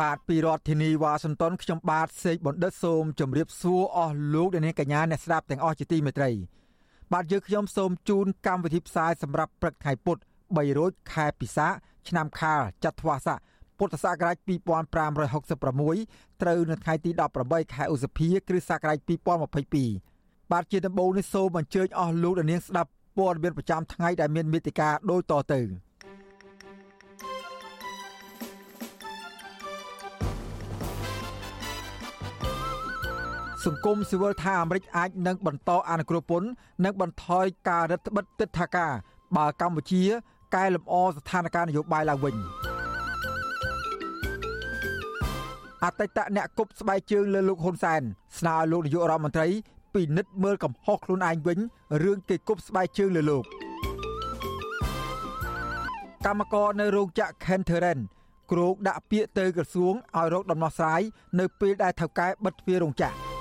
បាទពីរដ្ឋធានីវ៉ាស៊ីនតោនខ្ញុំបាទសេកបណ្ឌិតសូមជម្រាបសួរអស់លោកអ្នកនាងកញ្ញាអ្នកស្ដាប់ទាំងអស់ជាទីមេត្រី បាទយើងខ្ញុំសូមជូនកម្មវិធីផ្សាយសម្រាប់ព្រឹកថ្ងៃពុធ3រោចខែពិសាឆ្នាំខាលចត្វាស័កពុទ្ធសករាជ2566ត្រូវនៅថ្ងៃទី18ខែឧសភាគ្រិស្តសករាជ2022បាទជាដំបូងនេះសូមអញ្ជើញអស់លោកអ្នកនាងស្ដាប់ព័ត៌មានប្រចាំថ្ងៃដែលមានមេតិការដូចតទៅ សង្គមស៊ីវិលថាអាមេរិកអាចនឹងបន្តអនុគ្រោះពន្ធនិងបន្ថយការរដ្ឋបិទទិដ្ឋាការបើកម្ពុជា កែលម្អស្ថានភាពនយោបាយឡើងវិញអតីតអ្នកគប់ស្បែកជើងលើលោកហ៊ុនសែនស្នើឲ្យលោកនាយករដ្ឋមន្ត្រីពិនិត្យមើលកំហុសខ្លួនឯងវិញរឿងគេគប់ស្បែកជើងលើលោកកម្មករនៅរោងចក្រ Kentheren គ្រោកដាក់ពាក្យទៅក្រសួងឲ្យរកដំណោះស្រាយនៅពេលដែលថៅកែបិទទ្វាររោងចក្រ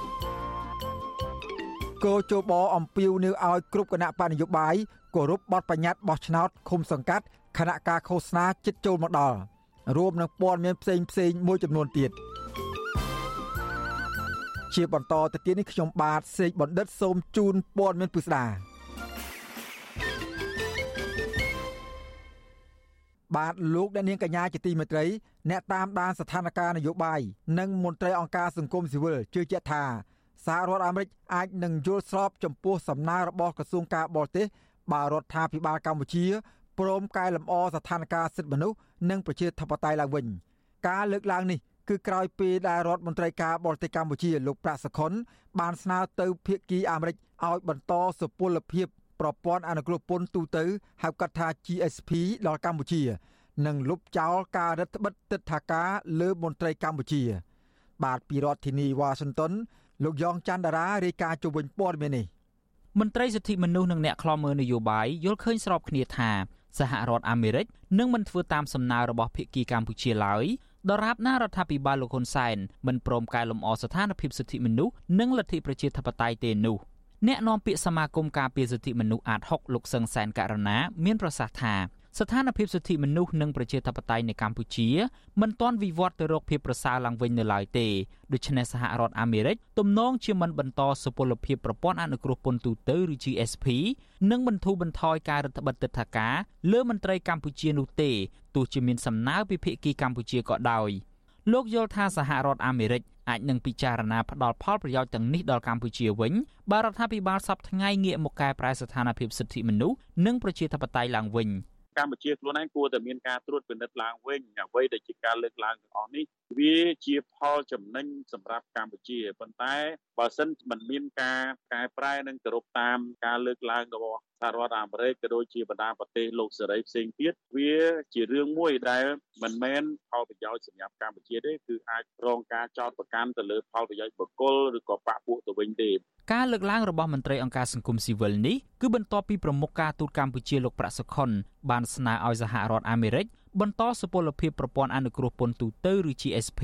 គោជបអំពាវនាវឲ្យគ្រប់គណៈបកនយោបាយគោរពបទបញ្ញត្តិបោះឆ្នោតឃុំសង្កាត់គណៈការឃោសនាចិត្តចូលមកដល់រួមនឹងព័ត៌មានផ្សេងផ្សេងមួយចំនួនទៀតជាបន្តទៅទៀតនេះខ្ញុំបាទសេកបណ្ឌិតសូមជូនព័ត៌មានពិស្ដាបាទលោកអ្នកនាងកញ្ញាជាទីមេត្រីអ្នកតាមដានស្ថានភាពនយោបាយនិងមន្ត្រីអង្គការសង្គមស៊ីវិលជឿជាក់ថា សហរដ្ឋអាមេរិកអាចនឹងយល់ស្របចំពោះសំណើរបស់ក្រសួងការបរទេសបើរដ្ឋាភិបាលកម្ពុជាព្រមកែលម្អស្ថានភាពសិទ្ធិមនុស្សនិងប្រជាធិបតេយ្យឡើងវិញការលើកឡើងនេះគឺក្រោយពេលដែលរដ្ឋមន្ត្រីការបរទេសកម្ពុជាលោកប្រាក់សុខុនបានស្នើទៅភាគីអាមេរិកឲ្យបន្តសុពលភាពប្រព័ន្ធអនុគ្រោះពន្ធទូទៅហៅកាត់ថា GSP ដល់កម្ពុជា និងលុបចោលការរដ្ឋបិទទឹកថាការលើមន្ត្រីកម្ពុជា បាទពីរដ្ឋធានីវ៉ាស៊ីនតោន លោកយ៉ងច័ន្ទដារារាយការណ៍ជុំវិញព័ត៌មាននេះមន្ត្រីសិទ្ធិមនុស្សនិងអ្នកខ្លាំមើលនយោបាយយល់ឃើញស្របគ្នាថាសហរដ្ឋអាមេរិកនឹងមិនធ្វើតាមសំណើរបស់ភាគីកម្ពុជាឡើយដរាបណារដ្ឋាភិបាលលោកហ៊ុនសែនមិនព្រមកែលម្អស្ថានភាពសិទ្ធិមនុស្សនិងលទ្ធិប្រជាធិបតេយ្យទេនោះអ្នកនាំពាក្យសមាគមការពារសិទ្ធិមនុស្សអាត6លោកសឹងសែនករណាមានប្រសាសន៍ថា ស្ថានភាពសិទ្ធិមនុស្សនិងប្រជាធិបតេយ្យនៅកម្ពុជាមិនទាន់វិវត្តទៅរកភាពប្រសើរឡើងវិញនៅឡើយទេដូច្នេះសហរដ្ឋអាមេរិកទំនងជាមិនបន្តសុពលភាពប្រព័ន្ធអនុគ្រោះពន្ធទូទៅឬ GSP និងបន្ធូរបន្ថយការរដ្ឋបិទទឹកថាការលើមន្ត្រីកម្ពុជានោះទេទោះជាមានសំណើពីភាគីកម្ពុជាក៏ដោយលោកយល់ថាសហរដ្ឋអាមេរិកអាចនឹងពិចារណាផ្ដល់ផលប្រយោជន៍ទាំងនេះដល់កម្ពុជាវិញបើរដ្ឋាភិបាលសពថ្ងៃងាកមកកែប្រែស្ថានភាពសិទ្ធិមនុស្សនិងប្រជាធិបតេយ្យឡើងវិញ។ កម្ពុជាខ្លួនឯងគួរតែមានការត្រួតពិនិត្យឡើងវិញអ្វីដែលជាការលើកឡើងទាំងអស់នេះវាជាផលចំណេញសម្រាប់កម្ពុជាប៉ុន្តែបើសិនមិនមានការកែប្រែនិងគោរពតាមការលើកឡើងរបស់សហរដ្ឋអាមេរិកក៏ដូចជាបណ្ដាប្រទេសលោកសេរីផ្សេងទៀតវាជារឿងមួយដែលមិនមែនផលប្រយោជន៍សម្រាប់កម្ពុជាទេគឺអាចរងការចោទប្រកាន់ទៅលើផលប្រយោជន៍បុគ្គលឬក៏បកពួកទៅវិញទេការលើកឡើងរបស់មន្ត្រីអង្គការសង្គមស៊ីវិលនេះគឺបន្ទាប់ពីប្រមុខការទូតកម្ពុជាលោកប្រាក់សុខុនបានស្នើឲ្យសហរដ្ឋអាមេរិក បន្តសុពលភាពប្រព័ន្ធអនុគ្រោះពន្ធទូទៅឬ GSP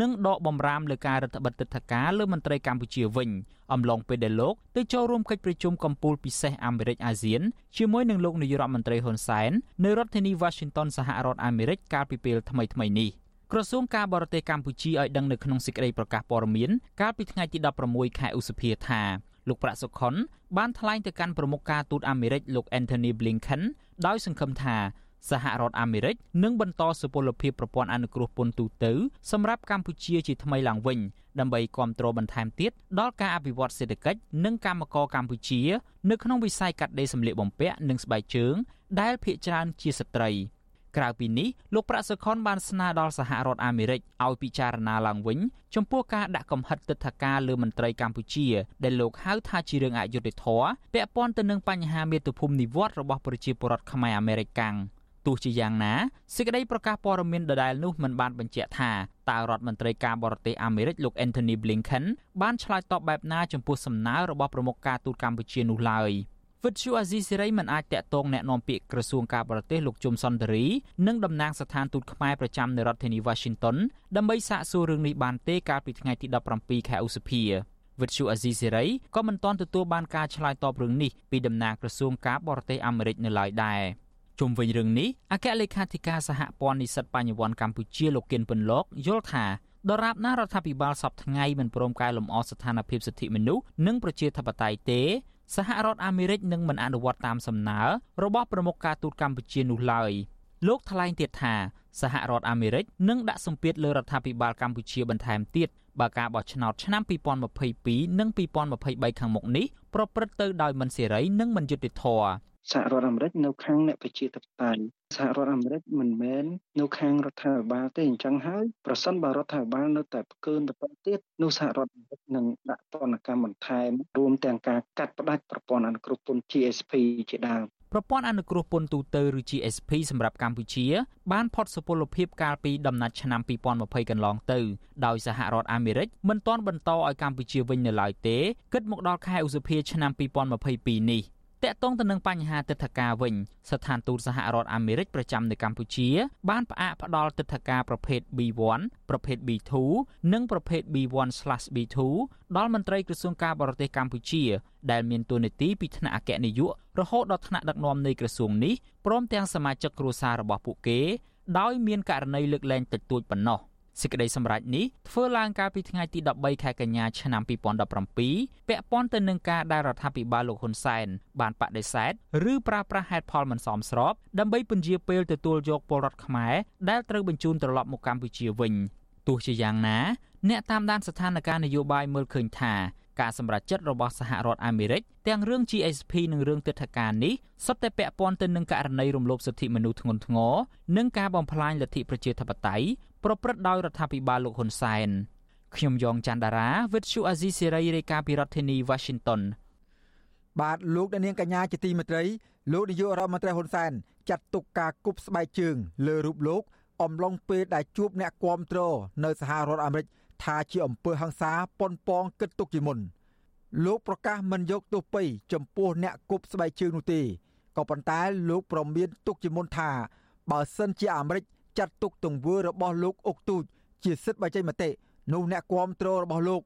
និងដកបំរាមលើការរដ្ឋបិទទឹកធការលើមន្ត្រីកម្ពុជាវិញអំឡុងពេលដែលលោកទៅចូលរួមកិច្ចប្រជុំកំពូលពិសេសអាមេរិកអាស៊ានជាមួយនឹងលោកនាយរដ្ឋមន្ត្រីហ៊ុនសែននៅរដ្ឋធានី Washington សហរដ្ឋអាមេរិកកាលពីពេលថ្មីៗនេះក្រសួងការបរទេសកម្ពុជាឲ្យដឹងនៅក្នុងសេចក្តីប្រកាសព័ត៌មានកាលពីថ្ងៃទី16ខែឧសភាថាលោកប្រាក់សុខុនបានថ្លែងទៅកាន់ប្រមុខការទូតអាមេរិកលោក Anthony Blinken ដោយសង្ឃឹមថា សហរដ្ឋអាមេរិកនឹងបន្តសុពលភាពប្រព័ន្ធអនុគ្រោះពន្ធទូទៅសម្រាប់កម្ពុជាជាថ្មីឡើងវិញដើម្បីគ្រប់គ្រងបន្ថែមទៀតដល់ការអភិវឌ្ឍសេដ្ឋកិច្ចនិងកម្មករកម្ពុជានៅក្នុងវិស័យកាត់ដេរសម្លៀកបំពាក់និងស្បែកជើងដែលភាគច្រើនជាស្ត្រី។ក្រៅពីនេះលោកប្រាក់សុខុនបានស្នើដល់សហរដ្ឋអាមេរិកឲ្យពិចារណាឡើងវិញចំពោះការដាក់កំហិតទិដ្ឋាការលើមន្ត្រីកម្ពុជាដែលលោកហៅថាជារឿងអយុត្តិធម៌ពាក់ព័ន្ធទៅនឹងបញ្ហាមាតុភូមិនិវត្តរបស់ប្រជាពលរដ្ឋខ្មែរអាមេរិកកាំងទទោះជាយ៉ាងណាសេចក្តីប្រកាសព័ត៌មានដដែលនោះមិនបានបញ្ជាក់ថាតើរដ្ឋមន្ត្រីការបរទេសអាមេរិកលោក Anthony Blinken បានឆ្លើយតបបែបណាចំពោះសំណើរបស់ប្រមុខការទូតកម្ពុជានោះឡើយវិទ្យុអាស៊ីសេរីមិនអាចតាក់ទងแนะនាំពាក្យក្រសួងការបរទេសលោកជុំសុនតរីនិងតំណាងស្ថានទូតខ្មែរប្រចាំនៅរដ្ឋធានី Washington ដើម្បីសាកសួររឿងនេះបានទេកាលពីថ្ងៃទី17ខែឧសភាវិទ្យុអាស៊ីសេរីក៏មិនទាន់ទទួលបានការឆ្លើយតបរឿងនេះពីតំណាងក្រសួងការបរទេសអាមេរិកនៅឡើយដែរ ជុំវិញរឿងនេះអគ្គលេខាធិការសហព័ន្ធនិស្សិតបញ្ញវន្តកម្ពុជាលោកគិនពន្លកយល់ថាដរាបណារដ្ឋាភិបាលសពថ្ងៃមិនព្រមកែលម្អស្ថានភាពសិទ្ធិមនុស្សនិងប្រជាធិបតេយ្យទេសហរដ្ឋអាមេរិកនឹងមិនអនុវត្តតាមសំណើរបស់ប្រមុខការទូតកម្ពុជានោះឡើយលោកថ្លែងទៀតថាសហរដ្ឋអាមេរិកនឹងដាក់សម្ពាធលើរដ្ឋាភិបាលកម្ពុជាបន្ថែមទៀតបើការបោះឆ្នោតឆ្នាំ2022និង2023ខាងមុខនេះប្រព្រឹត្តទៅដោយមិនសេរីនិងមិនយុត្តិធម៌ សហរដ្ឋអាមេរិកនៅខាងអ្នកប្រជាធិបតេយ្យសហរដ្ឋអាមេរិកមិនមែននៅខាងរដ្ឋាភិបាលទេអញ្ចឹងហើយប្រសិនបើរដ្ឋាភិបាលនៅតែផ្កើនទៅទៀតនោះសហរដ្ឋអាមេរិកនឹងដាក់ទណ្ឌកម្មបន្ថែមរួមទាំងការកាត់ផ្តាច់ប្រព័ន្ធអនុគ្រោះពន្ធ GSP ជាដើមប្រព័ន្ធអនុគ្រោះពន្ធទូទៅឬ GSP សម្រាប់កម្ពុជា បានផុតសុពលភាពកាលពីដំណាច់ឆ្នាំ2020កន្លងទៅដោយសហរដ្ឋអាមេរិកមិនទាន់បន្តឲ្យកម្ពុជាវិញនៅឡើយទេគិតមកដល់ខែឧសភាឆ្នាំ2022នេះ តកតងទៅនឹងបញ្ហាទឹកធការវិញស្ថានទូតសហរដ្ឋអាមេរិកប្រចាំនៅកម្ពុជា បានផ្អាកផ្ដល់ទឹកធការប្រភេទ B1 ប្រភេទ B2 និងប្រភេទ B1/B2 ដល់មន្ត្រីក្រសួងការបរទេសកម្ពុជា ដែលមានតួនាទីពីថ្នាក់អគ្គនាយករហូតដល់ថ្នាក់ដឹកនាំនៃក្រសួងនេះព្រមទាំងសមាជិកគ្រួសាររបស់ពួកគេដោយមានករណីលើកលែងតិចតួចប៉ុណ្ណោះ សេចក្តីសម្រេចនេះធ្វើឡើងកាលពីថ្ងៃទី13ខែកញ្ញាឆ្នាំ2017ពាក់ព័ន្ធទៅនឹងការដែលរដ្ឋាភិបាលលោកហ៊ុនសែនបានបដិសេធឬប្រើប្រាស់ហេតុផលមិនសមស្របដើម្បីពន្យាពេលទទួលយកពលរដ្ឋខ្មែរដែលត្រូវបញ្ជូនត្រឡប់មកកម្ពុជាវិញទោះជាយ៉ាងណាអ្នកតាមដានស្ថានភាពនយោបាយមើលឃើញថាការសម្រេចចិត្តរបស់សហរដ្ឋអាមេរិកទាំងរឿង GSP និងរឿងទិដ្ឋាការនេះសុទ្ធតែពាក់ព័ន្ធទៅនឹងករណីរំលោភសិទ្ធិមនុស្សធ្ងន់ធ្ងរនិងការបំផ្លាញលទ្ធិប្រជាធិបតេយ្យ ប្រព្រឹត្តដោយរដ្ឋាភិបាលលោកហ៊ុនសែនខ្ញុំយ៉ងច័ន្ទដារាវិទ្យុអាស៊ីសេរីរាយការណ៍ពីរដ្ឋធានី Washington បាទលោកអ្នកនាងកញ្ញាជាទីមេត្រីលោកនាយករដ្ឋមន្ត្រីហ៊ុនសែនចាត់ទុកការគប់ស្បែកជើង លើរូបលោកអំឡុងពេលដែលជួបអ្នកគាំទ្រនៅសហរដ្ឋអាមេរិកថាជាអំពើហិង្សាប៉ុនប៉ងគិតទុកជាមុនលោកប្រកាសមិនយកទោសពៃចំពោះអ្នកគប់ស្បែកជើងនោះទេក៏ប៉ុន្តែលោកប្រមានទុកជាមុនថាបើសិនជាអាមេរិក ចាត់ទុកទង្វើរបស់លោកអុកទូចជាសិទ្ធិបច្ចេកមតិនោះអ្នកគាំទ្ររបស់លោក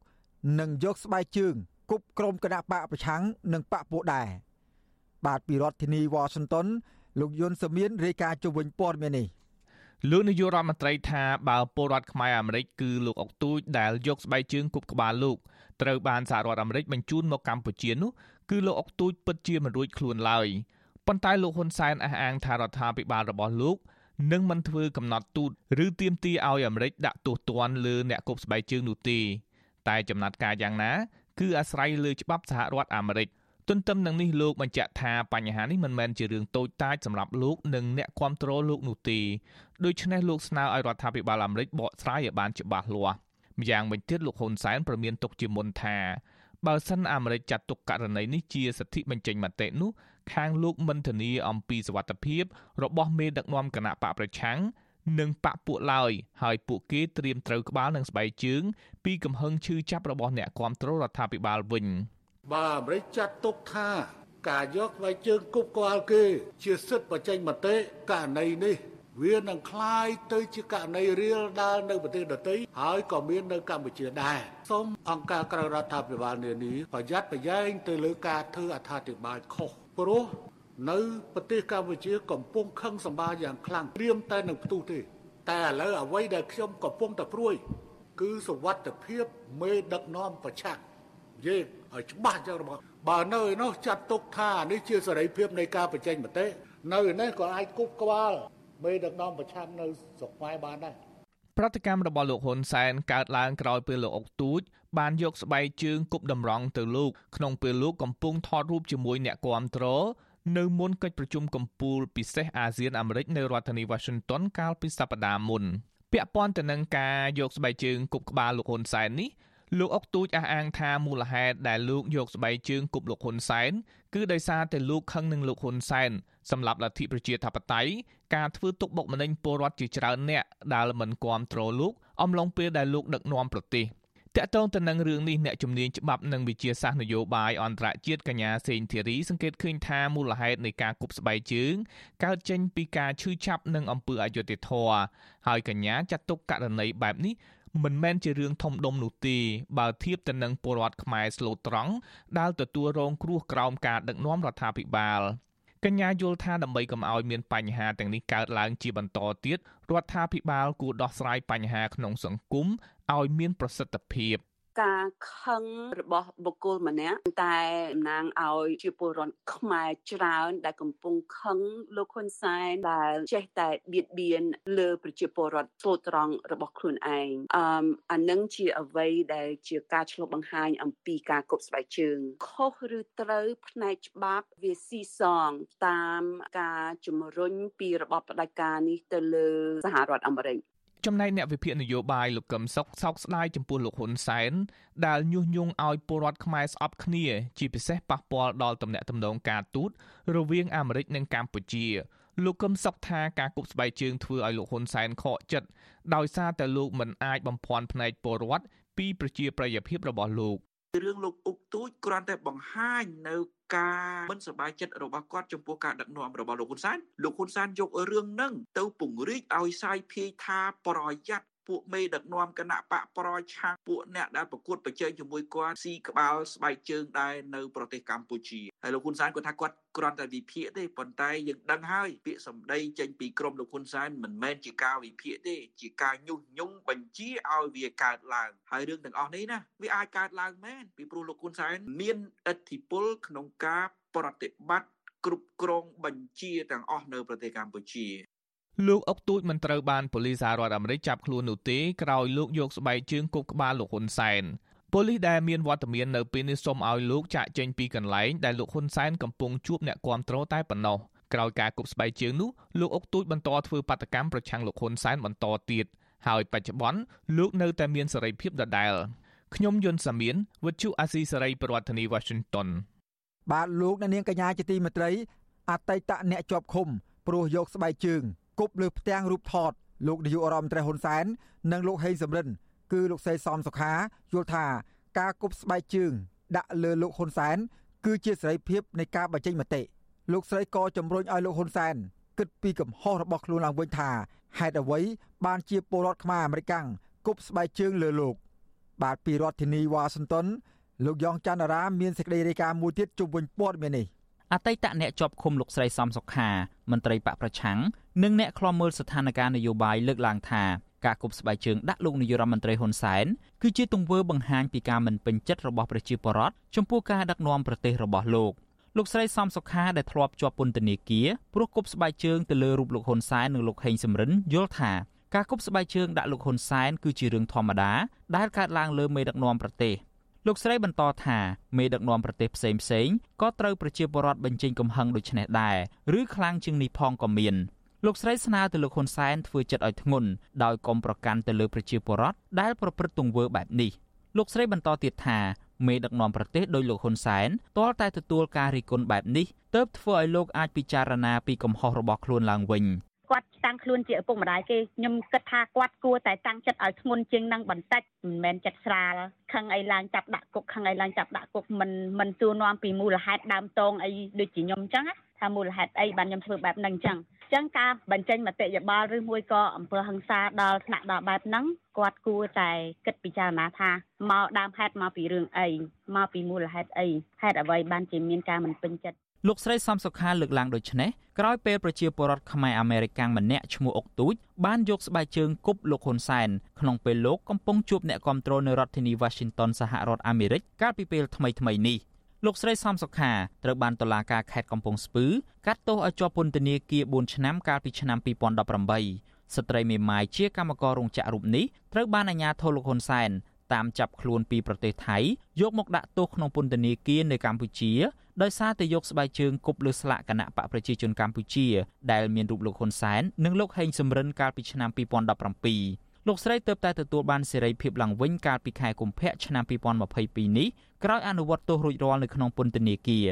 នឹងយកស្បែកជើងគប់ក្រុមគណៈបកប្រឆាំងនិងបកពួកដែរបាទពីរដ្ឋធានីវ៉ាស៊ីនតោនលោកយុនសមៀនរាយការណ៍ជុំវិញព័ត៌មាននេះលោកនាយករដ្ឋមន្ត្រីថាបើពលរដ្ឋខ្មែរអាមេរិកគឺលោកអុកទូចដែលយកស្បែកជើងគប់ក្បាលលោកត្រូវបានសហរដ្ឋអាមេរិកបញ្ជូនមកកម្ពុជានោះគឺលោកអុកទូចពិតជាមិនរួចខ្លួនឡើយប៉ុន្តែលោកហ៊ុនសែនអះអាងថារដ្ឋាភិបាលរបស់លោក នឹងមិនធ្វើកំណត់ទូតឬទាមទារឲ្យអាមេរិកដាក់ទោសទណ្ឌលើអ្នកគប់ស្បែកជើងនោះទេតែចំណាត់ការយ៉ាងណា គឺអាស្រ័យលើច្បាប់សហរដ្ឋអាមេរិកទន្ទឹមនឹងនេះលោកបញ្ជាក់ថាបញ្ហានេះមិនមែនជារឿងតូចតាចសម្រាប់លោកនិងអ្នកគ្រប់គ្រងលោកនោះទេដូច្នេះលោកស្នើឲ្យរដ្ឋាភិបាលអាមេរិកបកស្រាយឲ្យបានច្បាស់លាស់ម្យ៉ាងវិញទៀតលោកហ៊ុនសែនប្រមានទុកជាមុនថាបើសិនអាមេរិកចាត់ទុកករណីនេះជាសិទ្ធិបញ្ចេញមតិនោះ ខាងលោកមិនធានាអំពីសវត្ថភាពរបស់មេដឹកនាំគណៈបកប្រឆាំងនិងបកពួកឡើយហើយពួកគេត្រៀមត្រូវក្បាលនឹងស្បែកជើងពីកំហឹងឈឺចាប់របស់អ្នកគ្រប់គ្រងរដ្ឋាភិបាលវិញបើអាមេរិកចាត់ទុកថាការយកស្បែកជើងគប់ក្បាលគេ ជាសិទ្ធិបញ្ចេញមតិករណីនេះវានឹងคล้ายទៅជាករណីរៀលដាលនៅប្រទេសដទៃហើយក៏មាននៅកម្ពុជាដែរសូមអង្គការក្រៅរដ្ឋាភិបាលនានាប្រយ័ត្នប្រយែងទៅលើការធ្វើអត្ថាធិប្បាយខុស ព្រោះនៅប្រទេសកម្ពុជាកំពុងខឹងសម្បាយ៉ាងខ្លាំងត្រៀមតែនឹងផ្ទុះទេ តែឥឡូវអ្វីដែលខ្ញុំកំពុងតែព្រួយ គឺសវត្ថភាពមេដឹកនាំប្រឆាំងនិយាយឲ្យច្បាស់ចឹងរបស់បើនៅឯនោះចាត់ទុកថានេះជាសេរីភាពនៃការបញ្ចេញមតិនៅឯនេះក៏អាចគប់ក្បាលមេដឹកនាំប្រឆាំងនៅស្រុកខ្មែរបានដែរ ប្រតិកម្មរបស់លោកហ៊ុនសែនកើតឡើងក្រោយពេលលោកអុកទូចបានយកស្បែកជើងគប់តម្រង់ទៅលោកក្នុងពេលលោកកំពុងថតរូបជាមួយអ្នកគាំទ្រនៅមុនកិច្ចប្រជុំកំពូលពិសេសអាស៊ានអាមេរិកនៅរដ្ឋធានី Washington កាលពីសប្តាហ៍មុនពាក់ព័ន្ធទៅនឹងការយកស្បែកជើងគប់ក្បាលលោកហ៊ុនសែននេះ លោកអុកទូចអះអាងថាមូលហេតុដែលលោកយកស្បែកជើងគប់លោកហ៊ុនសែនគឺដោយសារតែលោកខឹងនឹងលោកហ៊ុនសែនសម្រាប់លទ្ធិប្រជាធិបតេយ្យការធ្វើទុកបុកម្នេញពលរដ្ឋជាច្រើនអ្នកដែលមិនគាំទ្រលោកអំឡុងពេលដែលលោកដឹកនាំប្រទេសតកតងទៅនឹងរឿងនេះអ្នកជំនាញច្បាប់និងវិជាសាស្ត្រនយោបាយអន្តរជាតិកញ្ញាសេងធីរីសង្កេតឃើញថាមូលហេតុនៃការគប់ស្បែកជើងកើតចេញពីការឈឺចាប់និងអំពើអយុត្តិធម៌ហើយកញ្ញាចាត់ទុកករណីបែបនេះ មិនមែនជារឿងធំដុំនោះទេបើធៀបទៅនឹងពលរដ្ឋខ្មែរស្លូតត្រង់ដែលទទួលរងគ្រោះក្រោមការដឹកនាំរដ្ឋាភិបាលកញ្ញាយល់ថាដើម្បីកុំឲ្យមានបញ្ហាទាំងនេះកើតឡើងជាបន្តទៀតរដ្ឋាភិបាលគួរដោះស្រាយបញ្ហាក្នុងសង្គមឲ្យមានប្រសិទ្ធភាព។ ការខឹងរបស់បុគ្គលម្នាក់តែតំណាងឲ្យជាពលរដ្ឋខ្មែរច្រើនដែលកំពុងខឹងលោកហ៊ុនសែនដែលចេះតែបៀតបៀនលើប្រជាពលរដ្ឋស្លូតត្រង់របស់ខ្លួនឯងអឺអានឹងជាអ្វីដែលជាការឆ្លុះបង្ហាញអំពីការគប់ស្បែកជើងខុសឬត្រូវផ្នែកច្បាប់វាស៊ីសងតាមការជំរុញពីរបបផ្ដាច់ការនេះទៅលើសហរដ្ឋអាមេរិក ចំណែកអ្នកវិភាគនយោបាយលោកកឹមសុខសោកស្ដាយចំពោះលោកហ៊ុនសែនដែលញុះញង់ឲ្យពលរដ្ឋខ្មែរស្អប់គ្នា ជាពិសេសប៉ះពាល់ដល់ទំនាក់ទំនងការទូតរវាងអាមេរិកនិងកម្ពុជាលោកកឹមសុខថាការគប់ស្បែកជើងធ្វើឲ្យលោកហ៊ុនសែនខកចិត្តដោយសារតែលោកមិនអាចបំភាន់ភ្នែកពលរដ្ឋពីប្រជាប្រិយភាពរបស់លោក រឿងលោកអុកទូចគ្រាន់តែបង្ហាញនៅការមិនសប្បាយចិត្តរបស់គាត់ចំពោះការដឹកនាំរបស់លោកហ៊ុនសែនលោកហ៊ុនសែនយករឿងហ្នឹងទៅពង្រីកឲ្យសាយភាយថាប្រយ័ត្ន ពួកមេដឹកនាំគណៈបកប្រឆាំងពួកអ្នកដែលប្រកួតប្រជែងជាមួយគាត់ស៊ីក្បាលស្បែកជើងដែរនៅប្រទេសកម្ពុជាហើយលោកហ៊ុនសែនគាត់ថាគាត់គ្រាន់តែវិភាគទេប៉ុន្តែយើងដឹងហើយពាក្យសម្ដីចេញពីក្រមលោកហ៊ុនសែនមិនមែនជាការវិភាគទេ ជាការញុះញង់បញ្ជាឲ្យវាកើតឡើងហើយរឿងទាំងអស់នេះណាវាអាចកើតឡើងមែនពីព្រោះលោកហ៊ុនសែនមានឥទ្ធិពលក្នុងការប្រតិបត្តិគ្រប់គ្រងបញ្ជាទាំងអស់នៅប្រទេសកម្ពុជា លោកអុកទូចមិនត្រូវបានប៉ូលីសសហរដ្ឋអាមេរិកចាប់ខ្លួននោះទេក្រោយលោកយកស្បែកជើងគប់ក្បាលលោកហ៊ុនសែនប៉ូលីសដែលមានវត្តមាននៅពេលនេះសូមឲ្យលោកចាក់ចេញពីកន្លែងដែលលោកហ៊ុនសែនកំពុងជួបអ្នកគាំទ្រតែប៉ុណ្ណោះក្រោយការគប់ស្បែកជើងនោះលោកអុកទូចបន្តធ្វើបាតកម្មប្រឆាំងលោកហ៊ុនសែនបន្តទៀតហើយបច្ចុប្បន្នលោកនៅតែមានសេរីភាពដដែលខ្ញុំយុនសាមៀនវិទ្យុអាស៊ីសេរីប្រធានាធិបតី Washington បាទលោកអ្នកនាងកញ្ញាជាទីមេត្រីអតីតអ្នកជាប់ឃុំព្រោះយកស្បែកជើង គប់លើផ្ទាំងរូបថតលោកនាយករដ្ឋមន្ត្រីហ៊ុនសែននិងលោកហេងសំរិន គឺលោកស្រីសំសុខាយល់ថាការគប់ស្បែកជើង ដាក់លើលោកហ៊ុនសែនគឺជាសេរីភាពនៃការបញ្ចេញមតិលោកស្រីក៏ជំរុញឲ្យលោកហ៊ុនសែនគិតពីកំហុសរបស់ខ្លួនឡើងវិញថាហេតុអ្វី បានជាពលរដ្ឋខ្មែរអាមេរិកាំងគប់ស្បែកជើងលើលោក បាទពីរដ្ឋធានីវ៉ាស៊ីនតោនលោកយ៉ងច័ន្ទរាមានសេចក្តីរាយការណ៍មួយទៀតជុំវិញព័ត៌មាននេះ អតីតអ្នកជាប់ឃុំលោកស្រីសំសុខាមន្ត្រីបកប្រឆាំងនិងអ្នកខ្លំមើលស្ថានភាពនយោបាយលើកឡើងថាការគប់ស្បែកជើងដាក់លោកនាយរដ្ឋមន្ត្រីហ៊ុនសែនគឺជាទង្វើបង្ហាញពីការមិនពេញចិត្តរបស់ប្រជាពលរដ្ឋចំពោះការដឹកនាំប្រទេសរបស់លោកលោកស្រីសំសុខាដែលធ្លាប់ជាប់ពន្ធនាគារព្រោះគប់ស្បែកជើងទៅលើរូបលោកហ៊ុនសែននិងលោកហេងសំរិនយល់ថាការគប់ស្បែកជើងដាក់លោកហ៊ុនសែនគឺជារឿងធម្មតាដែលកើតឡើងលើមេដឹកនាំប្រទេស លោកស្រីបន្តថាមេដឹកនាំប្រទេសផ្សេងផ្សេងក៏ត្រូវប្រជាពលរដ្ឋបញ្ចេញកំហឹងដូចនេះដែរឬខ្លាំងជាងនេះផងក៏មានលោកស្រីស្នើទៅលោកហ៊ុនសែនធ្វើចិត្តឲ្យធ្ងន់ដោយកុំប្រកាន់ទៅលើប្រជាពលរដ្ឋដែលប្រព្រឹត្តទង្វើបែបនេះលោកស្រីបន្តទៀតថាមេដឹកនាំប្រទេសដោយលោកហ៊ុនសែនទាល់តែទទួលការរិះគន់បែបនេះទើបធ្វើឲ្យលោកអាចពិចារណាពីកំហុសរបស់ខ្លួនឡើងវិញ គាត់តាំងខ្លួនជាឪពុកម្ដាយគេខ្ញុំគិតថាគាត់គួរតែតាំងចិត្តឲ្យធ្ងន់ជាងនឹងបន្តិចមិនមែនចិត្តស្រាលខឹងអីឡើងចាប់ដាក់គុកខឹងអីឡើងចាប់ដាក់គុកមិនមិនសួរនាំពីមូលហេតុដើមតងអីដូចជាខ្ញុំអញ្ចឹងថាមូលហេតុអីបានខ្ញុំធ្វើបែបហ្នឹងអញ្ចឹងចឹងការបញ្ចេញមតិយោបល់ឬមួយក៏អំពើហិង្សាដល់ថ្នាក់ដល់បែបហ្នឹងគាត់គួរតែគិតពិចារណាថាមកដើមហេតុមកពីរឿងអីមកពីមូលហេតុអីហេតុអ្វីបានជាមានការមិនពេញចិត្តលោកស្រីសំសុខាលើកឡើងដូចនេះ ក្រោយពេលប្រជាពលរដ្ឋខ្មែរអាមេរិកាំងម្នាក់ឈ្មោះអុកទូចបានយកស្បែកជើងគប់លោកហ៊ុនសែនក្នុងពេលលោកកំពុងជួបអ្នកគាំទ្រនៅរដ្ឋធានី Washington សហរដ្ឋអាមេរិកកាលពីពេលថ្មីៗនេះលោកស្រីសំសុខាត្រូវបានតុលាការខេត្តកំពង់ស្ពឺកាត់ទោសឲ្យជាប់ពន្ធនាគារ4ឆ្នាំកាលពីឆ្នាំ2018ស្ត្រីមេម៉ាយជាកម្មកររោងចក្ររូបនេះត្រូវបានអាជ្ញាធរលោកហ៊ុនសែន តាមចាប់ខ្លួនពីប្រទេសថៃយកមកដាក់ទោសក្នុងពន្ធនាគារនៅកម្ពុជាដោយសារតែយកស្បែកជើងគប់លើស្លាកគណៈបកប្រជាជនកម្ពុជាដែលមានរូបលោកហ៊ុនសែននិងលោកហេងសំរិនកាលពីឆ្នាំ2017លោកស្រីទើបតែទទួលបានសេរីភាពឡើងវិញកាលពីខែកុម្ភៈឆ្នាំ2022នេះក្រោយអនុវត្តទោសរួចរាល់នៅក្នុងពន្ធនាគារ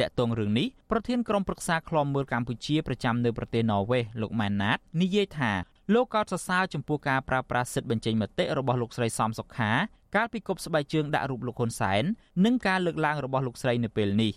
តាក់ទងរឿងនេះប្រធានក្រុមប្រឹក្សាឃ្លាំមើលកម្ពុជាប្រចាំនៅប្រទេសន័រវេសលោកម៉ែនណាតនិយាយថា លោកកោតសរសើរចំពោះការប្រើប្រាស់សិទ្ធិបញ្ចេញមតិរបស់លោកស្រីសំសុខាកាលពីគប់ស្បែកជើងដាក់រូបលោកហ៊ុនសែននិងការលើកឡើងរបស់លោកស្រីនៅពេលនេះ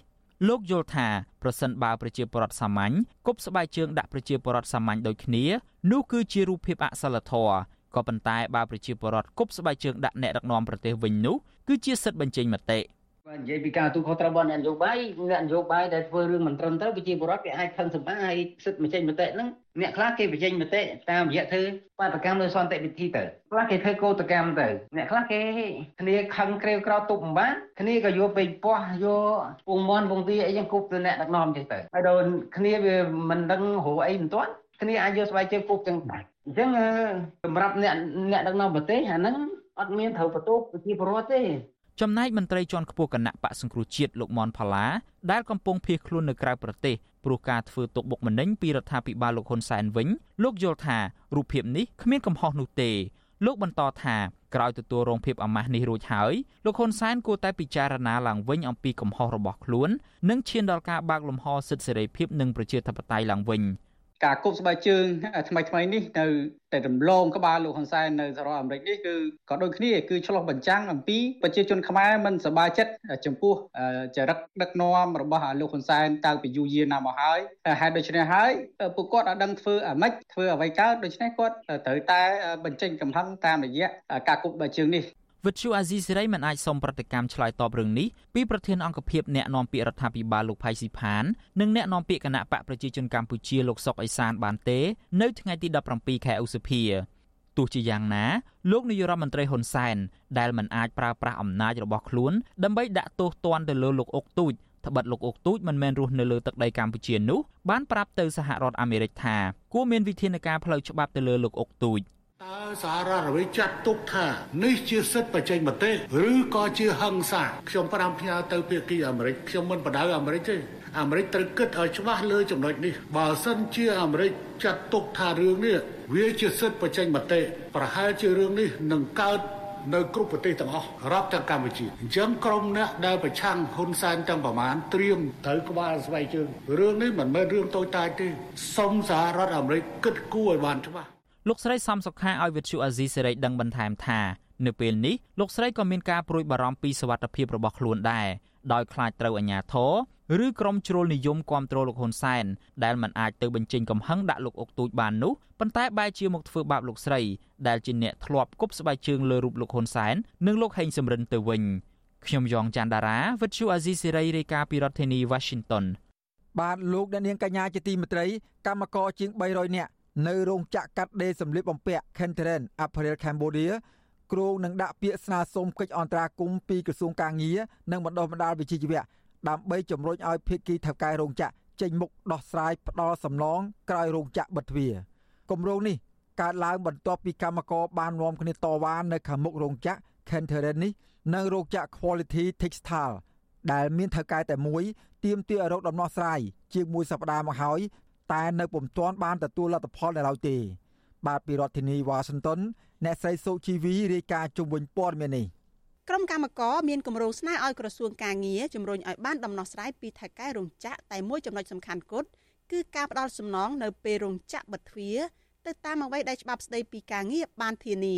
លោកយល់ថាប្រសិនបើប្រជាពលរដ្ឋសាមញ្ញគប់ស្បែកជើងដាក់ប្រជាពលរដ្ឋសាមញ្ញដូចគ្នានោះគឺជារូបភាពអសិលធម៌ក៏ប៉ុន្តែបើប្រជាពលរដ្ឋគប់ស្បែកជើងដាក់អ្នកដឹកនាំប្រទេសវិញនោះគឺជាសិទ្ធិបញ្ចេញមតិ បាទនិយាយពីការទូខុសត្រូវរបស់អ្នកនយោបាយអ្នកនយោបាយដែលធ្វើរឿងមិនត្រឹមត្រូវប្រជាពលរដ្ឋគេអាចខឹងសម្បាហើយសិទ្ធិបញ្ចេញមតិហ្នឹងអ្នកខ្លះគេបញ្ចេញមតិតាមរយៈធ្វើបាតកម្មលើសន្តិវិធីទៅខ្លះគេធ្វើកោតកម្មទៅអ្នកខ្លះគេគ្នាខឹងក្រេវក្រោតទប់មិនបានគ្នាក៏យកពេញពោះយកពងមន់ពងទាអីចឹងគប់ទៅអ្នកដឹកនាំចឹងទៅហើយដល់គ្នាវាមិនដឹងរកអីមិនទាន់គ្នាអាចយកស្បែកជើងគប់ចឹងដែរអញ្ចឹងសម្រាប់អ្នកអ្នកដឹកនាំប្រទេសអាហ្នឹងអត់មានត្រូវបន្ទោសប្រជាពលរដ្ឋទេ ចំណែកមន្ត្រីជាន់ខ្ពស់គណៈបកសង្គ្រោះជាតិលោកមនផល្លាដែលកំពុងភៀសខ្លួននៅក្រៅប្រទេសព្រោះការធ្វើទុកបុកម្នេញពីរដ្ឋាភិបាលលោកហ៊ុនសែនវិញលោកយល់ថារូបភាពនេះគ្មានកំហុសនោះទេលោកបន្តថាក្រោយទទួលរងភាពអាម៉ាស់នេះរួចហើយលោកហ៊ុនសែនគួរតែពិចារណាឡើងវិញអំពីកំហុសរបស់ខ្លួន និងឈានដល់ការបើកលំហសិទ្ធិសេរីភាពនិងប្រជាធិបតេយ្យឡើងវិញ ការគប់ស្បែកជើងថ្មីថ្មីនេះនៅតែរំលងក្បាលលោកហ៊ុនសែននៅសហរដ្ឋអាមេរិកនេះគឺក៏ដូចគ្នាគឺឆ្លោះបញ្ចាំងអំពីប្រជាជនខ្មែរមិនសប្បាយចិត្តចំពោះចរិតដឹកនាំរបស់លោកហ៊ុនសែនតាំងពីយូរយារណាស់មកហើយហេតុដូច្នេះហើយពួកគាត់អាចដឹងធ្វើអាម៉េចធ្វើអ្វីកើតដូច្នេះគាត់ត្រូវតែបញ្ចេញកំហឹងតាមរយៈការគប់ស្បែកជើងនេះ វិទ្យុអាស៊ីសេរីមិនអាចសុំប្រតិកម្មឆ្លើយតបរឿងនេះពីប្រធានអង្គភិបអ្នកនាំពាក្យរដ្ឋាភិបាលលោកផៃស៊ីផាននិងអ្នកនាំពាក្យគណៈបកប្រជាជនកម្ពុជាលោកសុកអេសានបានទេ នៅថ្ងៃទី17ខែឧសភាទោះជាយ៉ាងណាលោកនាយរដ្ឋមន្ត្រីហ៊ុនសែនដែលមិនអាចប្រើប្រាស់អំណាចរបស់ខ្លួនដើម្បីដាក់ទោសទណ្ឌទៅលើលោកអុកទូចត្បិតលោកអុកទូចមិនមែនរស់នៅលើទឹកដីកម្ពុជានោះបានប្រាប់ទៅសហរដ្ឋអាមេរិកថាគួរមានវិធានការផ្លូវច្បាប់ទៅលើលោកអុកទូច។ តើសាររដ្ឋអាមេរិកចាត់ទុកថានេះជាសិទ្ធិបញ្ចេញមតិឬក៏ជាហិង្សាខ្ញុំប្រាំផ្ញើទៅភាគីអាមេរិកខ្ញុំមិនបដៅអាមេរិកទេអាមេរិកត្រូវគិតឲ្យច្បាស់លើចំណុចនេះបើសិនជាអាមេរិកចាត់ទុកថារឿងនេះវាជាសិទ្ធិបញ្ចេញមតិប្រហែលជារឿងនេះនឹងកើតនៅគ្រប់ប្រទេសទាំងអស់រាប់ទាំងកម្ពុជាអញ្ចឹងក្រុមអ្នកដែលប្រឆាំងហ៊ុនសែនទាំងប្រមាណត្រៀមត្រូវក្បាលស្បែកជើងរឿងនេះមិនមែនរឿងតូចតាចទេសុំសហរដ្ឋអាមេរិកគិតគូរឲ្យបានច្បាស់ លោកស្រីសំសុខាឲ្យវិទ្យុអាស៊ីសេរីដឹងបន្ថែមថានៅពេលនេះលោកស្រីក៏មានការព្រួយបារម្ភពីសុវត្ថិភាពរបស់ខ្លួនដែរដោយខ្លាចត្រូវអាជ្ញាធរឬក្រុមជ្រុលនិយមគ្រប់គ្រងលោកហ៊ុនសែនដែលមិនអាចទៅបញ្ចេញកំហឹងដាក់លោកអុកទូចបាននោះប៉ុន្តែបែរជាមកធ្វើបាបលោកស្រីដែលជាអ្នកធ្លាប់គប់ស្បែកជើងលើរូបលោកហ៊ុនសែននិងលោកហេងសំរិនទៅវិញខ្ញុំយ៉ងច័ន្ទដារាវិទ្យុអាស៊ីសេរីរាយការណ៍ពីរដ្ឋធានី Washington បាទលោកអ្នកនាងកញ្ញាជាទីមេត្រីកម្មករជាង300នាក់ នៅរោងចក្រកាត់ដេរសម្លៀកបំពាក់ Kentren Apparel Cambodia គ្រោងនឹងដាក់ពាក្យស្នើសុំកិច្ចអន្តរាគមន៍ពីក្រសួងកាងារនិងបណ្ដុះបណ្ដាលវិជ្ជាជីវៈដើម្បីជំរុញឲ្យភាគីថៅកែរោងចក្រចេញមុខដោះស្រាយផ្ដាល់សំណងក្រោយរោងចក្របិទទ្វារគម្រោងនេះកើតឡើងបន្ទាប់ពីកម្មករបាននាំគ្នាតវ៉ានៅខាងមុខរោងចក្រ Kentren នេះនិងរោងចក្រ Quality Textile ដែលមានថៅកែតែមួយទាមទារឲ្យរកដំណោះស្រាយជាងមួយសប្តាហ៍មកហើយ តែនៅពុំទាន់បានទទួលលទ្ធផលនៅឡើយទេ បាទពីរដ្ឋធានីវ៉ាស៊ីនតោនអ្នកស្រីសុជីវីរាយការណ៍ជុំវិញព័ត៌មាននេះក្រុមកម្មការមានគម្រោងស្នើឲ្យក្រសួងការងារជំរុញឲ្យបានដំណោះស្រាយពីថៅកែរោងចក្រតែមួយចំណុចសំខាន់គត់គឺការផ្ដាល់សំណងនៅពេលរោងចក្របិទទ្វារទៅតាមអ្វីដែលច្បាប់ស្តីពីការងារបានធានា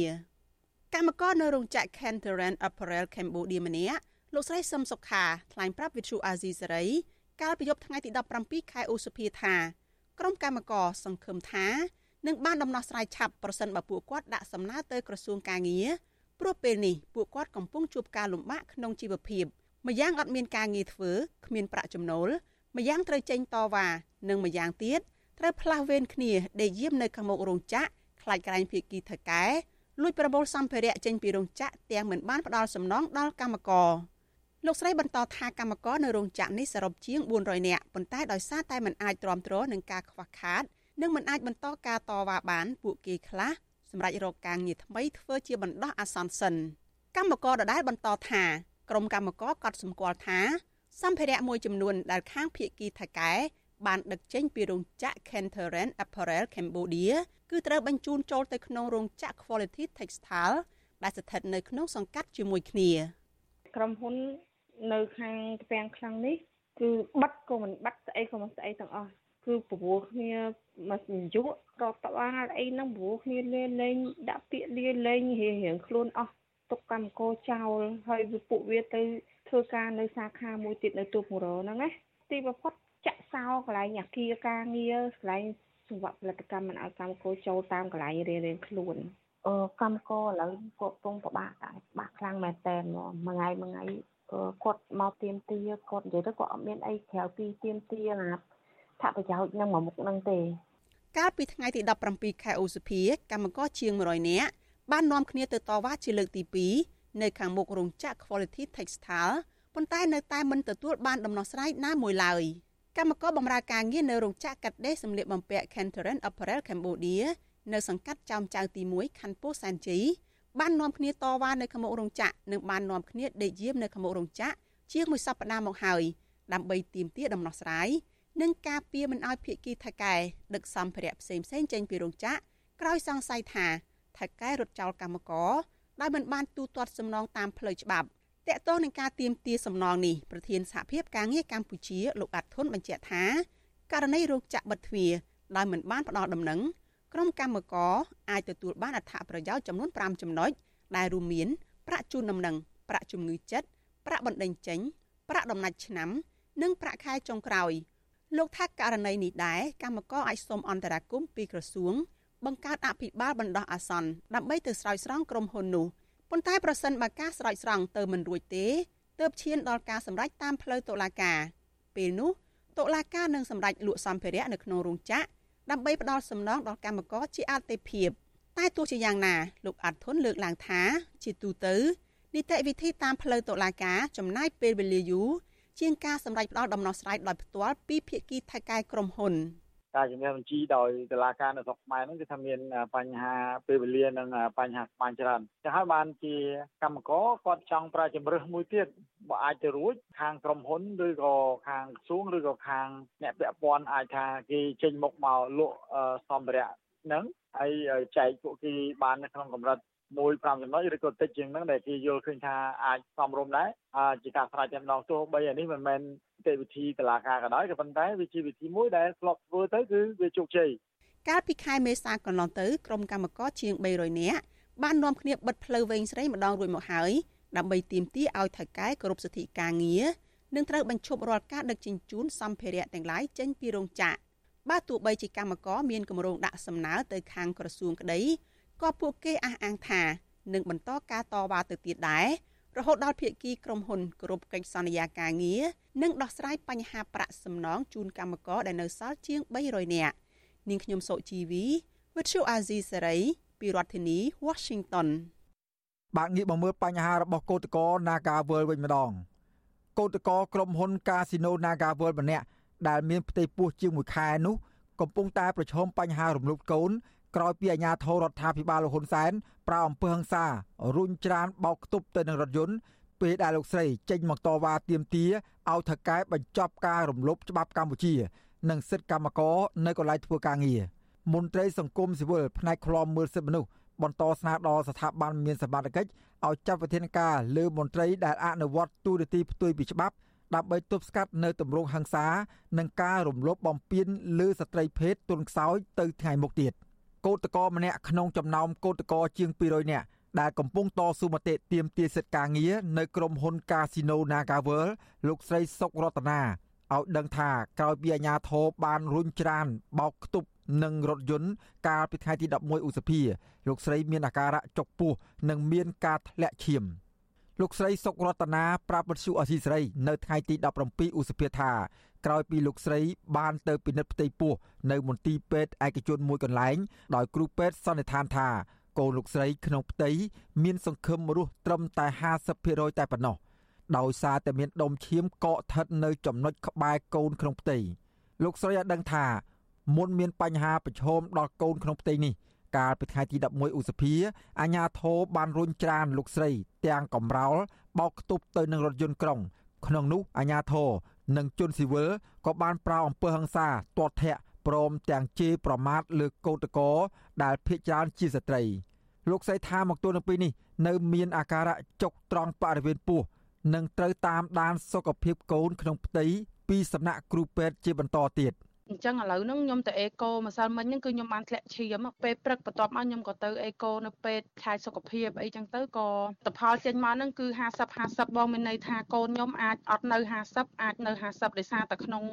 កម្មករនៅរោងចក្រ Kenteran Apparel Cambodia ម្នាក់លោកស្រីសឹមសុខាថ្លែងប្រាប់វិទ្យុអាស៊ីសេរីកាលពីយប់ថ្ងៃទី17ខែឧសភាថា ក្រុមកម្មការសង្ឃឹមថានឹងបានដំណោះស្រាយឆាប់ប្រសិនបើពួកគាត់ដាក់សំណើទៅក្រសួងកាងារព្រោះពេលនេះពួកគាត់កំពុងជួបការលំបាកក្នុងជីវភាពម្យ៉ាងអត់មានការងារធ្វើគ្មានប្រាក់ចំណូលម្យ៉ាងត្រូវចេញតវ៉ានិងម្យ៉ាងទៀតត្រូវផ្លាស់វេនគ្នាដេកយាមនៅខាងមុខរោងចក្រខ្លាចក្រែងភៀកគីថកែលួចប្រមូលសម្ភារៈចេញពីរោងចក្រទាំងមិនបានផ្ដល់សំណងដល់កម្មករ លោកស្រីបន្តថាកម្មករនៅរោងចក្រនេះសរុបជាង400នាក់ប៉ុន្តែដោយសារតែមិនអាចទ្រាំទ្រនឹងការខ្វះខាតនិងមិនអាចបន្តការតវ៉ាបាន ពួកគេខ្លះសម្រាប់រកការងារថ្មីធ្វើជាបណ្ដោះអាសន្នសិនកម្មករដដែលបន្តថាក្រុមកម្មករកត់សម្គាល់ថាសម្ភារៈមួយចំនួនដែលខាងភៀកគីថៃកែបានដឹកចេញពីរោងចក្រ Kentheren Apparel Cambodia គឺត្រូវបញ្ជូនចូលទៅក្នុងរោងចក្រ Quality Textile ដែលស្ថិតនៅក្នុងសង្កាត់ជាមួយគ្នាក្រុមហ៊ុន នៅខាងទ្វាំងខ្លាំងនេះគឺបិទក៏មិនបិទស្អីក៏មិនស្អីទាំងអស់គឺព្រោះគ្នាមកយុរដ្ឋបាលអីហ្នឹងព្រោះគ្នាលេងលេងដាក់ពាក្យលាលេងរៀងរៀងខ្លួនអស់ទុកកម្មករចោលហើយពួកវាទៅធ្វើការនៅសាខាមួយទៀតនៅទូកម្រហ្នឹងណាទីបំផុតចាក់សោកន្លែងអាគារការងារកន្លែងសង្វាក់ផលិតកម្មមិនឲ្យកម្មករចូលតាមកន្លែងរៀងរៀងខ្លួនអឺកម្មករឥឡូវគាត់កំពុងពិបាកដែរពិបាកខ្លាំងមែនតើមួយថ្ងៃមួយថ្ងៃ គាត់មកទៀមទាគាត់និយាយទៅគាត់អត់មានអីក្រៅពីទៀមទាណាថាប្រយោជន៍នឹងមួយមុខនឹងទេកាលពីថ្ងៃទី17ខែឧសភាកម្មករជាង100នាក់បាននាំគ្នាទៅតវ៉ាជាលើកទី2នៅខាងមុខរោងចក្រ Quality Textile ប៉ុន្តែនៅតែមិនទទួលបានដំណោះស្រាយណាមួយឡើយកម្មករបម្រើការងារនៅរោងចក្រកាត់ដេរសម្លៀកបំពាក់ Kentoren Apparel Cambodia នៅសង្កាត់ចោមចៅទី1ខណ្ឌពោធិ៍សែនជ័យ បាននាំគ្នាតវ៉ានៅខាងមុខរោងចក្រនិងបាននាំគ្នាដេកយាមនៅខាងមុខរោងចក្រជាងមួយសប្តាហ៍មកហើយដើម្បីទាមទារដំណោះស្រាយនិងការពារមិនឲ្យភៀកគីថកែដឹកសម្ភារៈផ្សេងផ្សេងចេញពីរោងចក្រក្រោយសង្ស័យថាថកែរត់ចោលកម្មករដែលមិនបានទូទាត់សំណងតាមផ្លូវច្បាប់តកតងនឹងការទៀមទាសំណងនេះប្រធានសហភាពការងារកម្ពុជាលោកអាត់ធុនបញ្ជាក់ថាករណីរោគចាក់បិទទ្វារដោយមិនបានផ្ដល់ដំណឹង ក្រុមកម្មករអាចទទួលបានអត្ថប្រយោជន៍ចំនួន5ចំណុចដែលរួមមានប្រាក់ជូនដំណឹងប្រាក់ជំងឺចិត្តប្រាក់បណ្ដេញចេញប្រាក់ដំណាច់ឆ្នាំនិងប្រាក់ខែចុងក្រោយលោកថាករណីនេះដែរកម្មករអាចសូមអន្តរាគមន៍ពីក្រសួងបង្កើតអភិបាលបណ្ដោះអាសន្នដើម្បីទៅស្រោចស្រង់ក្រុមហ៊ុននោះប៉ុន្តែប្រសិនបើការស្រោចស្រង់ទៅមិនរួចទេទើបឈានដល់ការសម្រេចតាមផ្លូវតុលាការពេលនោះតុលាការនឹងសម្រេចលក់សម្ភារៈនៅក្នុងរោងចក្រ ដើម្បីផ្ដល់សំណងដល់កម្មករជាអតិភិបតែទោះជាយ៉ាងណាលោកអាត់ធុនលើកឡើងថាជាទូទៅនីតិវិធីតាមផ្លូវតុលាការចំណាយពេលវេលាយូរជាងការសម្រេចផ្ដល់ដំណោះស្រាយដោយផ្ទាល់ពីភាគីថៃកែក្រុមហ៊ុន ការជំនាញបញ្ជីដោយតុលាការនៅស្រុកខ្មែរហ្នឹងគឺថាមានបញ្ហាពេលវេលានិងបញ្ហាស្មានច្រើនចឹងហើយបានជាកម្មករគាត់ចង់ប្រើជំរើសមួយទៀតបើអាចទៅរួចខាងក្រុមហ៊ុនឬក៏ខាងក្រសួងឬក៏ខាងអ្នកពាក់ព័ន្ធអាចថាគេចេញមុខមកលក់សម្ភារៈហ្នឹងហើយចែកពួកគេបាននៅក្នុងកម្រិត មួយ5ចំណុចឬក៏តិចជាងហ្នឹងដែលគេយល់ឃើញថាអាចសមរម្យដែរជាការស្រាយតែម្ដងទោះបីអានេះមិនមែនទេវិធីតឡាការក៏ដោយក៏ប៉ុន្តែវាជាវិធីមួយដែលធ្លាប់ធ្វើទៅគឺវាជោគជ័យកាលពីខែមេសាកន្លងទៅក្រុមកម្មករជាង300នាក់បាននាំគ្នាបិទផ្លូវវែងស្រីម្ដងរួចមកហើយដើម្បីទាមទារឲ្យថៅកែគោរពសិទ្ធិការងារនិងត្រូវបញ្ឈប់រាល់ការដឹកជញ្ជូនសម្ភារៈទាំងឡាយចេញពីរោងចក្របើទោះបីជាកម្មករមានគម្រោងដាក់សំណើទៅខាងក្រសួងក្តី ក៏ពួកគេអះអាងថានឹងបន្តការតវ៉ាទៅទៀតដែររហូតដល់ភាគីក្រុមហ៊ុនគ្រប់កិច្ចសន្យាការងារនិងដោះស្រាយបញ្ហាប្រាក់សំណងជូនកម្មករដែលនៅសល់ជាង300នាក់នាងខ្ញុំសុជីវីវិទ្យុអាស៊ីសេរីពីរដ្ឋធានី Washington បាទងាកមកមើលបញ្ហារបស់កោតក្រ Nagawal វិញម្ដងកោតក្រក្រុមហ៊ុន Casino Nagawal ម្នាក់ដែលមានផ្ទៃពោះជាង1ខែនោះកំពុងតែប្រឈមបញ្ហារំលោភកូន ក្រោយពីអាជ្ញាធររដ្ឋាភិបាលលោកហ៊ុនសែនប្រើអំពើហិង្សារុញច្រានបោកខ្ទប់ទៅនឹងរថយន្តពេលដែលលោកស្រីចេញមកតវ៉ាទាមទារឲ្យថៅកែបញ្ចប់ការរំលោភច្បាប់កម្ពុជា និងសិទ្ធិកម្មករនៅកន្លែងធ្វើការងារមន្ត្រីសង្គមស៊ីវិលផ្នែកឃ្លាំមើលសិទ្ធិមនុស្សបន្តស្នើដល់ស្ថាប័នមានសមត្ថកិច្ចឲ្យចាត់វិធានការលើមន្ត្រីដែលអនុវត្តទូរនីតិផ្ទុយពីច្បាប់ដើម្បីទប់ស្កាត់នៅទម្រង់ហិង្សា និងការរំលោភបំពានលើស្ត្រីភេទទុនខ្សោយទៅថ្ងៃមុខទៀត។ កោតក្រម្នាក់ក្នុងចំណោមកោតក្រជាង200នាក់ដែលកំពុងតស៊ូមតិទាមទារសិទ្ធិការងារនៅក្រុមហ៊ុន Casino NagaWorld លោកស្រីសុករតនាឲ្យដឹងថាក្រោយពីអាជ្ញាធរបានរុញច្រានបោកខ្ទប់នឹងរថយន្តកាលពីថ្ងៃទី11ឧសភាលោកស្រីមានអាការៈចុកពោះនិងមានការធ្លាក់ឈាម លោកស្រីសុករតនាប្រាប់វិទ្យុអសីសេរីនៅថ្ងៃទី17ឧសភាថាក្រោយពីលោកស្រីបានទៅពិនិត្យផ្ទៃពោះនៅមន្ទីរពេទ្យឯកជនមួយកន្លែងដោយគ្រូពេទ្យសន្និដ្ឋានថាកូនលោកស្រីក្នុងផ្ទៃមានសង្ឃឹមរស់ត្រឹមតែ50%តែប៉ុណ្ណោះដោយសារតែមានដុំឈាមកកស្ថិតនៅចំណុចក្បែរកូនក្នុងផ្ទៃលោកស្រីឲ្យដឹងថាមុនមានបញ្ហាប្រឈមដល់កូនក្នុងផ្ទៃនេះ កាលពីថ្ងៃទី11ឧសភាអាជ្ញាធរបានរុញច្រានលោកស្រី ទាំងកំរោលបោកខ្ទប់ទៅនឹងរថយន្តក្រុង ក្នុងនោះអាជ្ញាធរនិងជនស៊ីវិលក៏បានប្រៅអំពើហិង្សាទាត់ធាក់ព្រមទាំងជេរប្រមាថលើកោតក្រដែលភ ieck ច្រើនជាស្ត្រីលោកសីថាមកទល់នឹងពេលនេះនៅមានអាការៈចុកត្រង់បរិវេណពោះនិងត្រូវតាមដានសុខភាពកូនក្នុងផ្ទៃពីសំណាក់គ្រូពេទ្យជាបន្តទៀត។ អញ្ចឹងឥឡូវហ្នឹងខ្ញុំទៅអេកូម្សិលមិញហ្នឹងគឺខ្ញុំបានធ្លាក់ឈាមពេលព្រឹកបន្ទាប់មកខ្ញុំក៏ទៅអេកូនៅពេទ្យខែសុខភាពអីចឹងទៅក៏តផលចេញមកហ្នឹងគឺ50 50បងមានន័យថាកូនខ្ញុំអាចអត់នៅ50អាចនៅ50ដោយសារតែក្នុង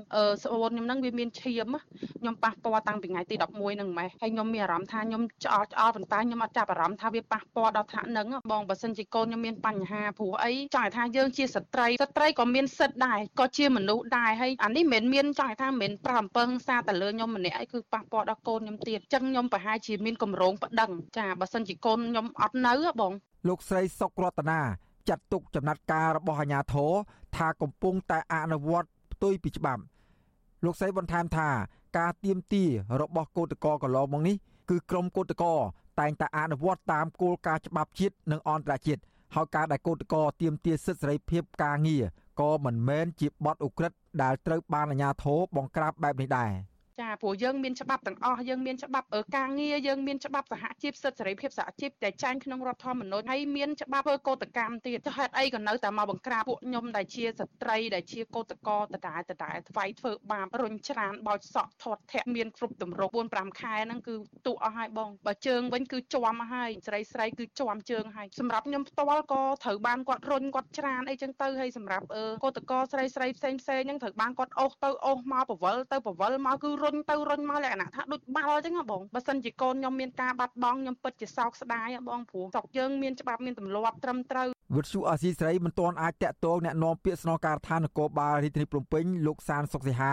ស្បូនខ្ញុំហ្នឹងវាមានឈាមខ្ញុំប៉ះពាល់តាំងពីថ្ងៃទី11ហ្នឹងម៉េះហើយខ្ញុំមានអារម្មណ៍ថាខ្ញុំឆ្អល់ឆ្អល់ប៉ុន្តែខ្ញុំអត់ចាប់អារម្មណ៍ថាវាប៉ះពាល់ដល់ថ្នាក់ហ្នឹងបងបើសិនជាកូនខ្ញុំមានបញ្ហាព្រោះអីចង់ឲ្យថាយើងជាស្ត្រីស្ត្រីក៏មានសិទ្ធិដែរក៏ជាមនុស្សដែរហើយអានេះមិនមែនមានចង់ឲ្យថាមិនមែនប្រអំពើហិង្សាតែលើខ្ញុំម្នាក់ឯងគឺប៉ះពាល់ដល់កូនខ្ញុំទៀតអញ្ចឹងខ្ញុំប្រហែលជាមានកម្រងប្តឹងចាបើសិនជាកូនខ្ញុំអត់នៅបងលោកស្រីសុករតនាចាត់ទុកចំណាត់ការរបស់អាជ្ញាធរថាកំពុងតែអនុវត្តផ្ទុយពីច្បាប់លោកស្រីបន្ថែមថាការទៀមទារបស់គឧតកោកន្លងមកនេះគឺក្រមគឧតកោតែងតែអនុវត្តតាមគោលការណ៍ច្បាប់ជាតិនិងអន្តរជាតិហើយការដែលគឧតកោទៀមទាសិទ្ធិសេរីភាពការងារ ក៏មិនមែនជាបទឧក្រិដ្ឋដែលត្រូវបានអាជ្ញាធរបង្ក្រាបបែបនេះដែរ។ ចាព្រោះយើងមានច្បាប់ទាំងអស់យើងមានច្បាប់ការងារយើងមានច្បាប់សហជីពសិទ្ធិសេរីភាពសហជីពតែចែងក្នុងរដ្ឋធម្មនុញ្ញហើយមានច្បាប់ធ្វើកោតកម្មទៀតចុះហេតុអីក៏នៅតែមកបង្ក្រាបពួកខ្ញុំដែលជាស្ត្រីដែលជាកោតករតដែលតដែលថ្វាយធ្វើបាបរុញច្រានបោចសក់ធាត់ធាក់មានគ្រប់ទម្រង់4 5ខែហ្នឹងគឺទូអស់ហើយបងបើជើងវិញគឺជាប់ហើយស្រីស្រីគឺជាប់ជើងហើយសម្រាប់ខ្ញុំផ្ទាល់ក៏ត្រូវបានគាត់រុញគាត់ច្រានអីចឹងទៅហើយសម្រាប់កោតករស្រីស្រីផ្សេងផ្សេងហ្នឹងត្រូវបានគាត់អូសទៅអូសមកបវលទៅបវលមកគឺរុរុញទៅរុញមកលក្ខណៈថាដូចបាល់អញ្ចឹងបងបើសិនជាកូនខ្ញុំមានការបាត់បង់ខ្ញុំពិតជាសោកស្ដាយបងព្រោះស្រុកយើងមានច្បាប់មានទម្លាប់ត្រឹមត្រូវវិទ្យុអាស៊ីស្រីមិនទាន់អាចតាក់ទងអ្នកនាំពាក្យស្នងការដ្ឋាននគរបាលរាជធានីភ្នំពេញលោកសានសុកសិហា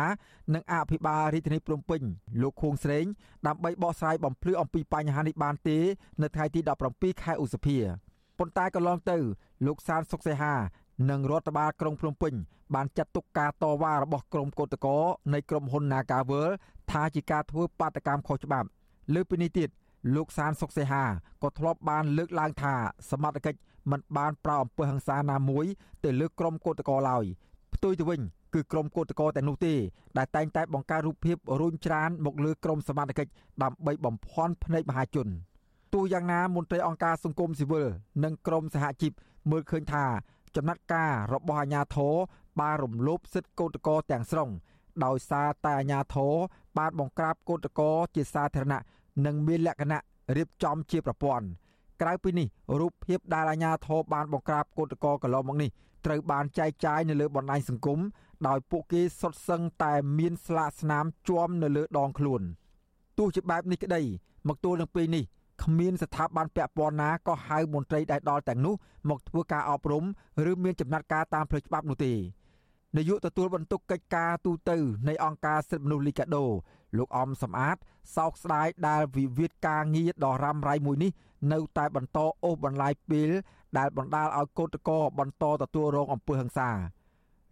និងអភិបាលរាជធានីភ្នំពេញលោកខួងស្រេងដើម្បីបកស្រាយបំភ្លឺអំពីបញ្ហានេះបានទេ នៅថ្ងៃទី17ខែឧសភាប៉ុន្តែក៏ឡងទៅ លោកសានសុកសិហា និងរដ្ឋបាលក្រុងភ្នំពេញបានចាត់ទុកការតវ៉ារបស់ក្រុមកោតក្រនៃក្រុមហ៊ុន Nagavel ថាជាការធ្វើបាតកម្មខុសច្បាប់ លើពីនេះទៀតលោកសានសុកសេហាក៏ធ្លាប់បានលើកឡើងថាសមត្ថកិច្ចមិនបានប្រៅអំពើហិង្សាណាមួយទៅលើក្រុមកោតក្រឡើយផ្ទុយទៅវិញគឺក្រុមកោតក្រតែនោះទេដែលតែងតែបង្កើតរូបភាពរុញច្រានមកលើក្រុមសមត្ថកិច្ចដើម្បីបំភាន់ភ្នែកមហាជនទោះយ៉ាងណាមន្ត្រីអង្គការសង្គមស៊ីវិលនិងក្រមសហជីពមើលឃើញថា ចំណាត់ការរបស់អាជ្ញាធរបានរំលោភសិទ្ធិកោតក្រទាំងស្រុងដោយសារតែអាជ្ញាធរបានបង្ក្រាបកោតក្រជាសាធារណៈនិងមានលក្ខណៈរៀបចំជាប្រព័ន្ធក្រៅពីនេះរូបភាពដែលអាជ្ញាធរបានបង្ក្រាបកោតក្រកន្លងមកនេះត្រូវបានចែកចាយនៅលើបណ្ដាញសង្គមដោយពួកគេសុទ្ធសឹងតែមានស្លាកស្នាមជាប់នៅលើដងខ្លួនទោះជាបែបនេះក្តីមកទល់នឹងពេលនេះ គ្មានស្ថាប័នពាក់ព័ន្ធណាក៏ហៅមន្ត្រីដែលដល់ទាំងនោះមកធ្វើការអប់រំឬមានចំណាត់ការតាមផ្លូវច្បាប់នោះទេនាយកទទួលបន្ទុកកិច្ចការទូតនៃអង្គការសិទ្ធិមនុស្សលីកាដូ លោកអំសំអាតសោកស្ដាយដែលវិវាទការងារដ៏រ៉ាំរ៉ៃមួយនេះនៅតែបន្តអូសបន្លាយពេលដែលបណ្ដាលឲ្យកោតក្របន្តទទួលរងអំពើហិង្សា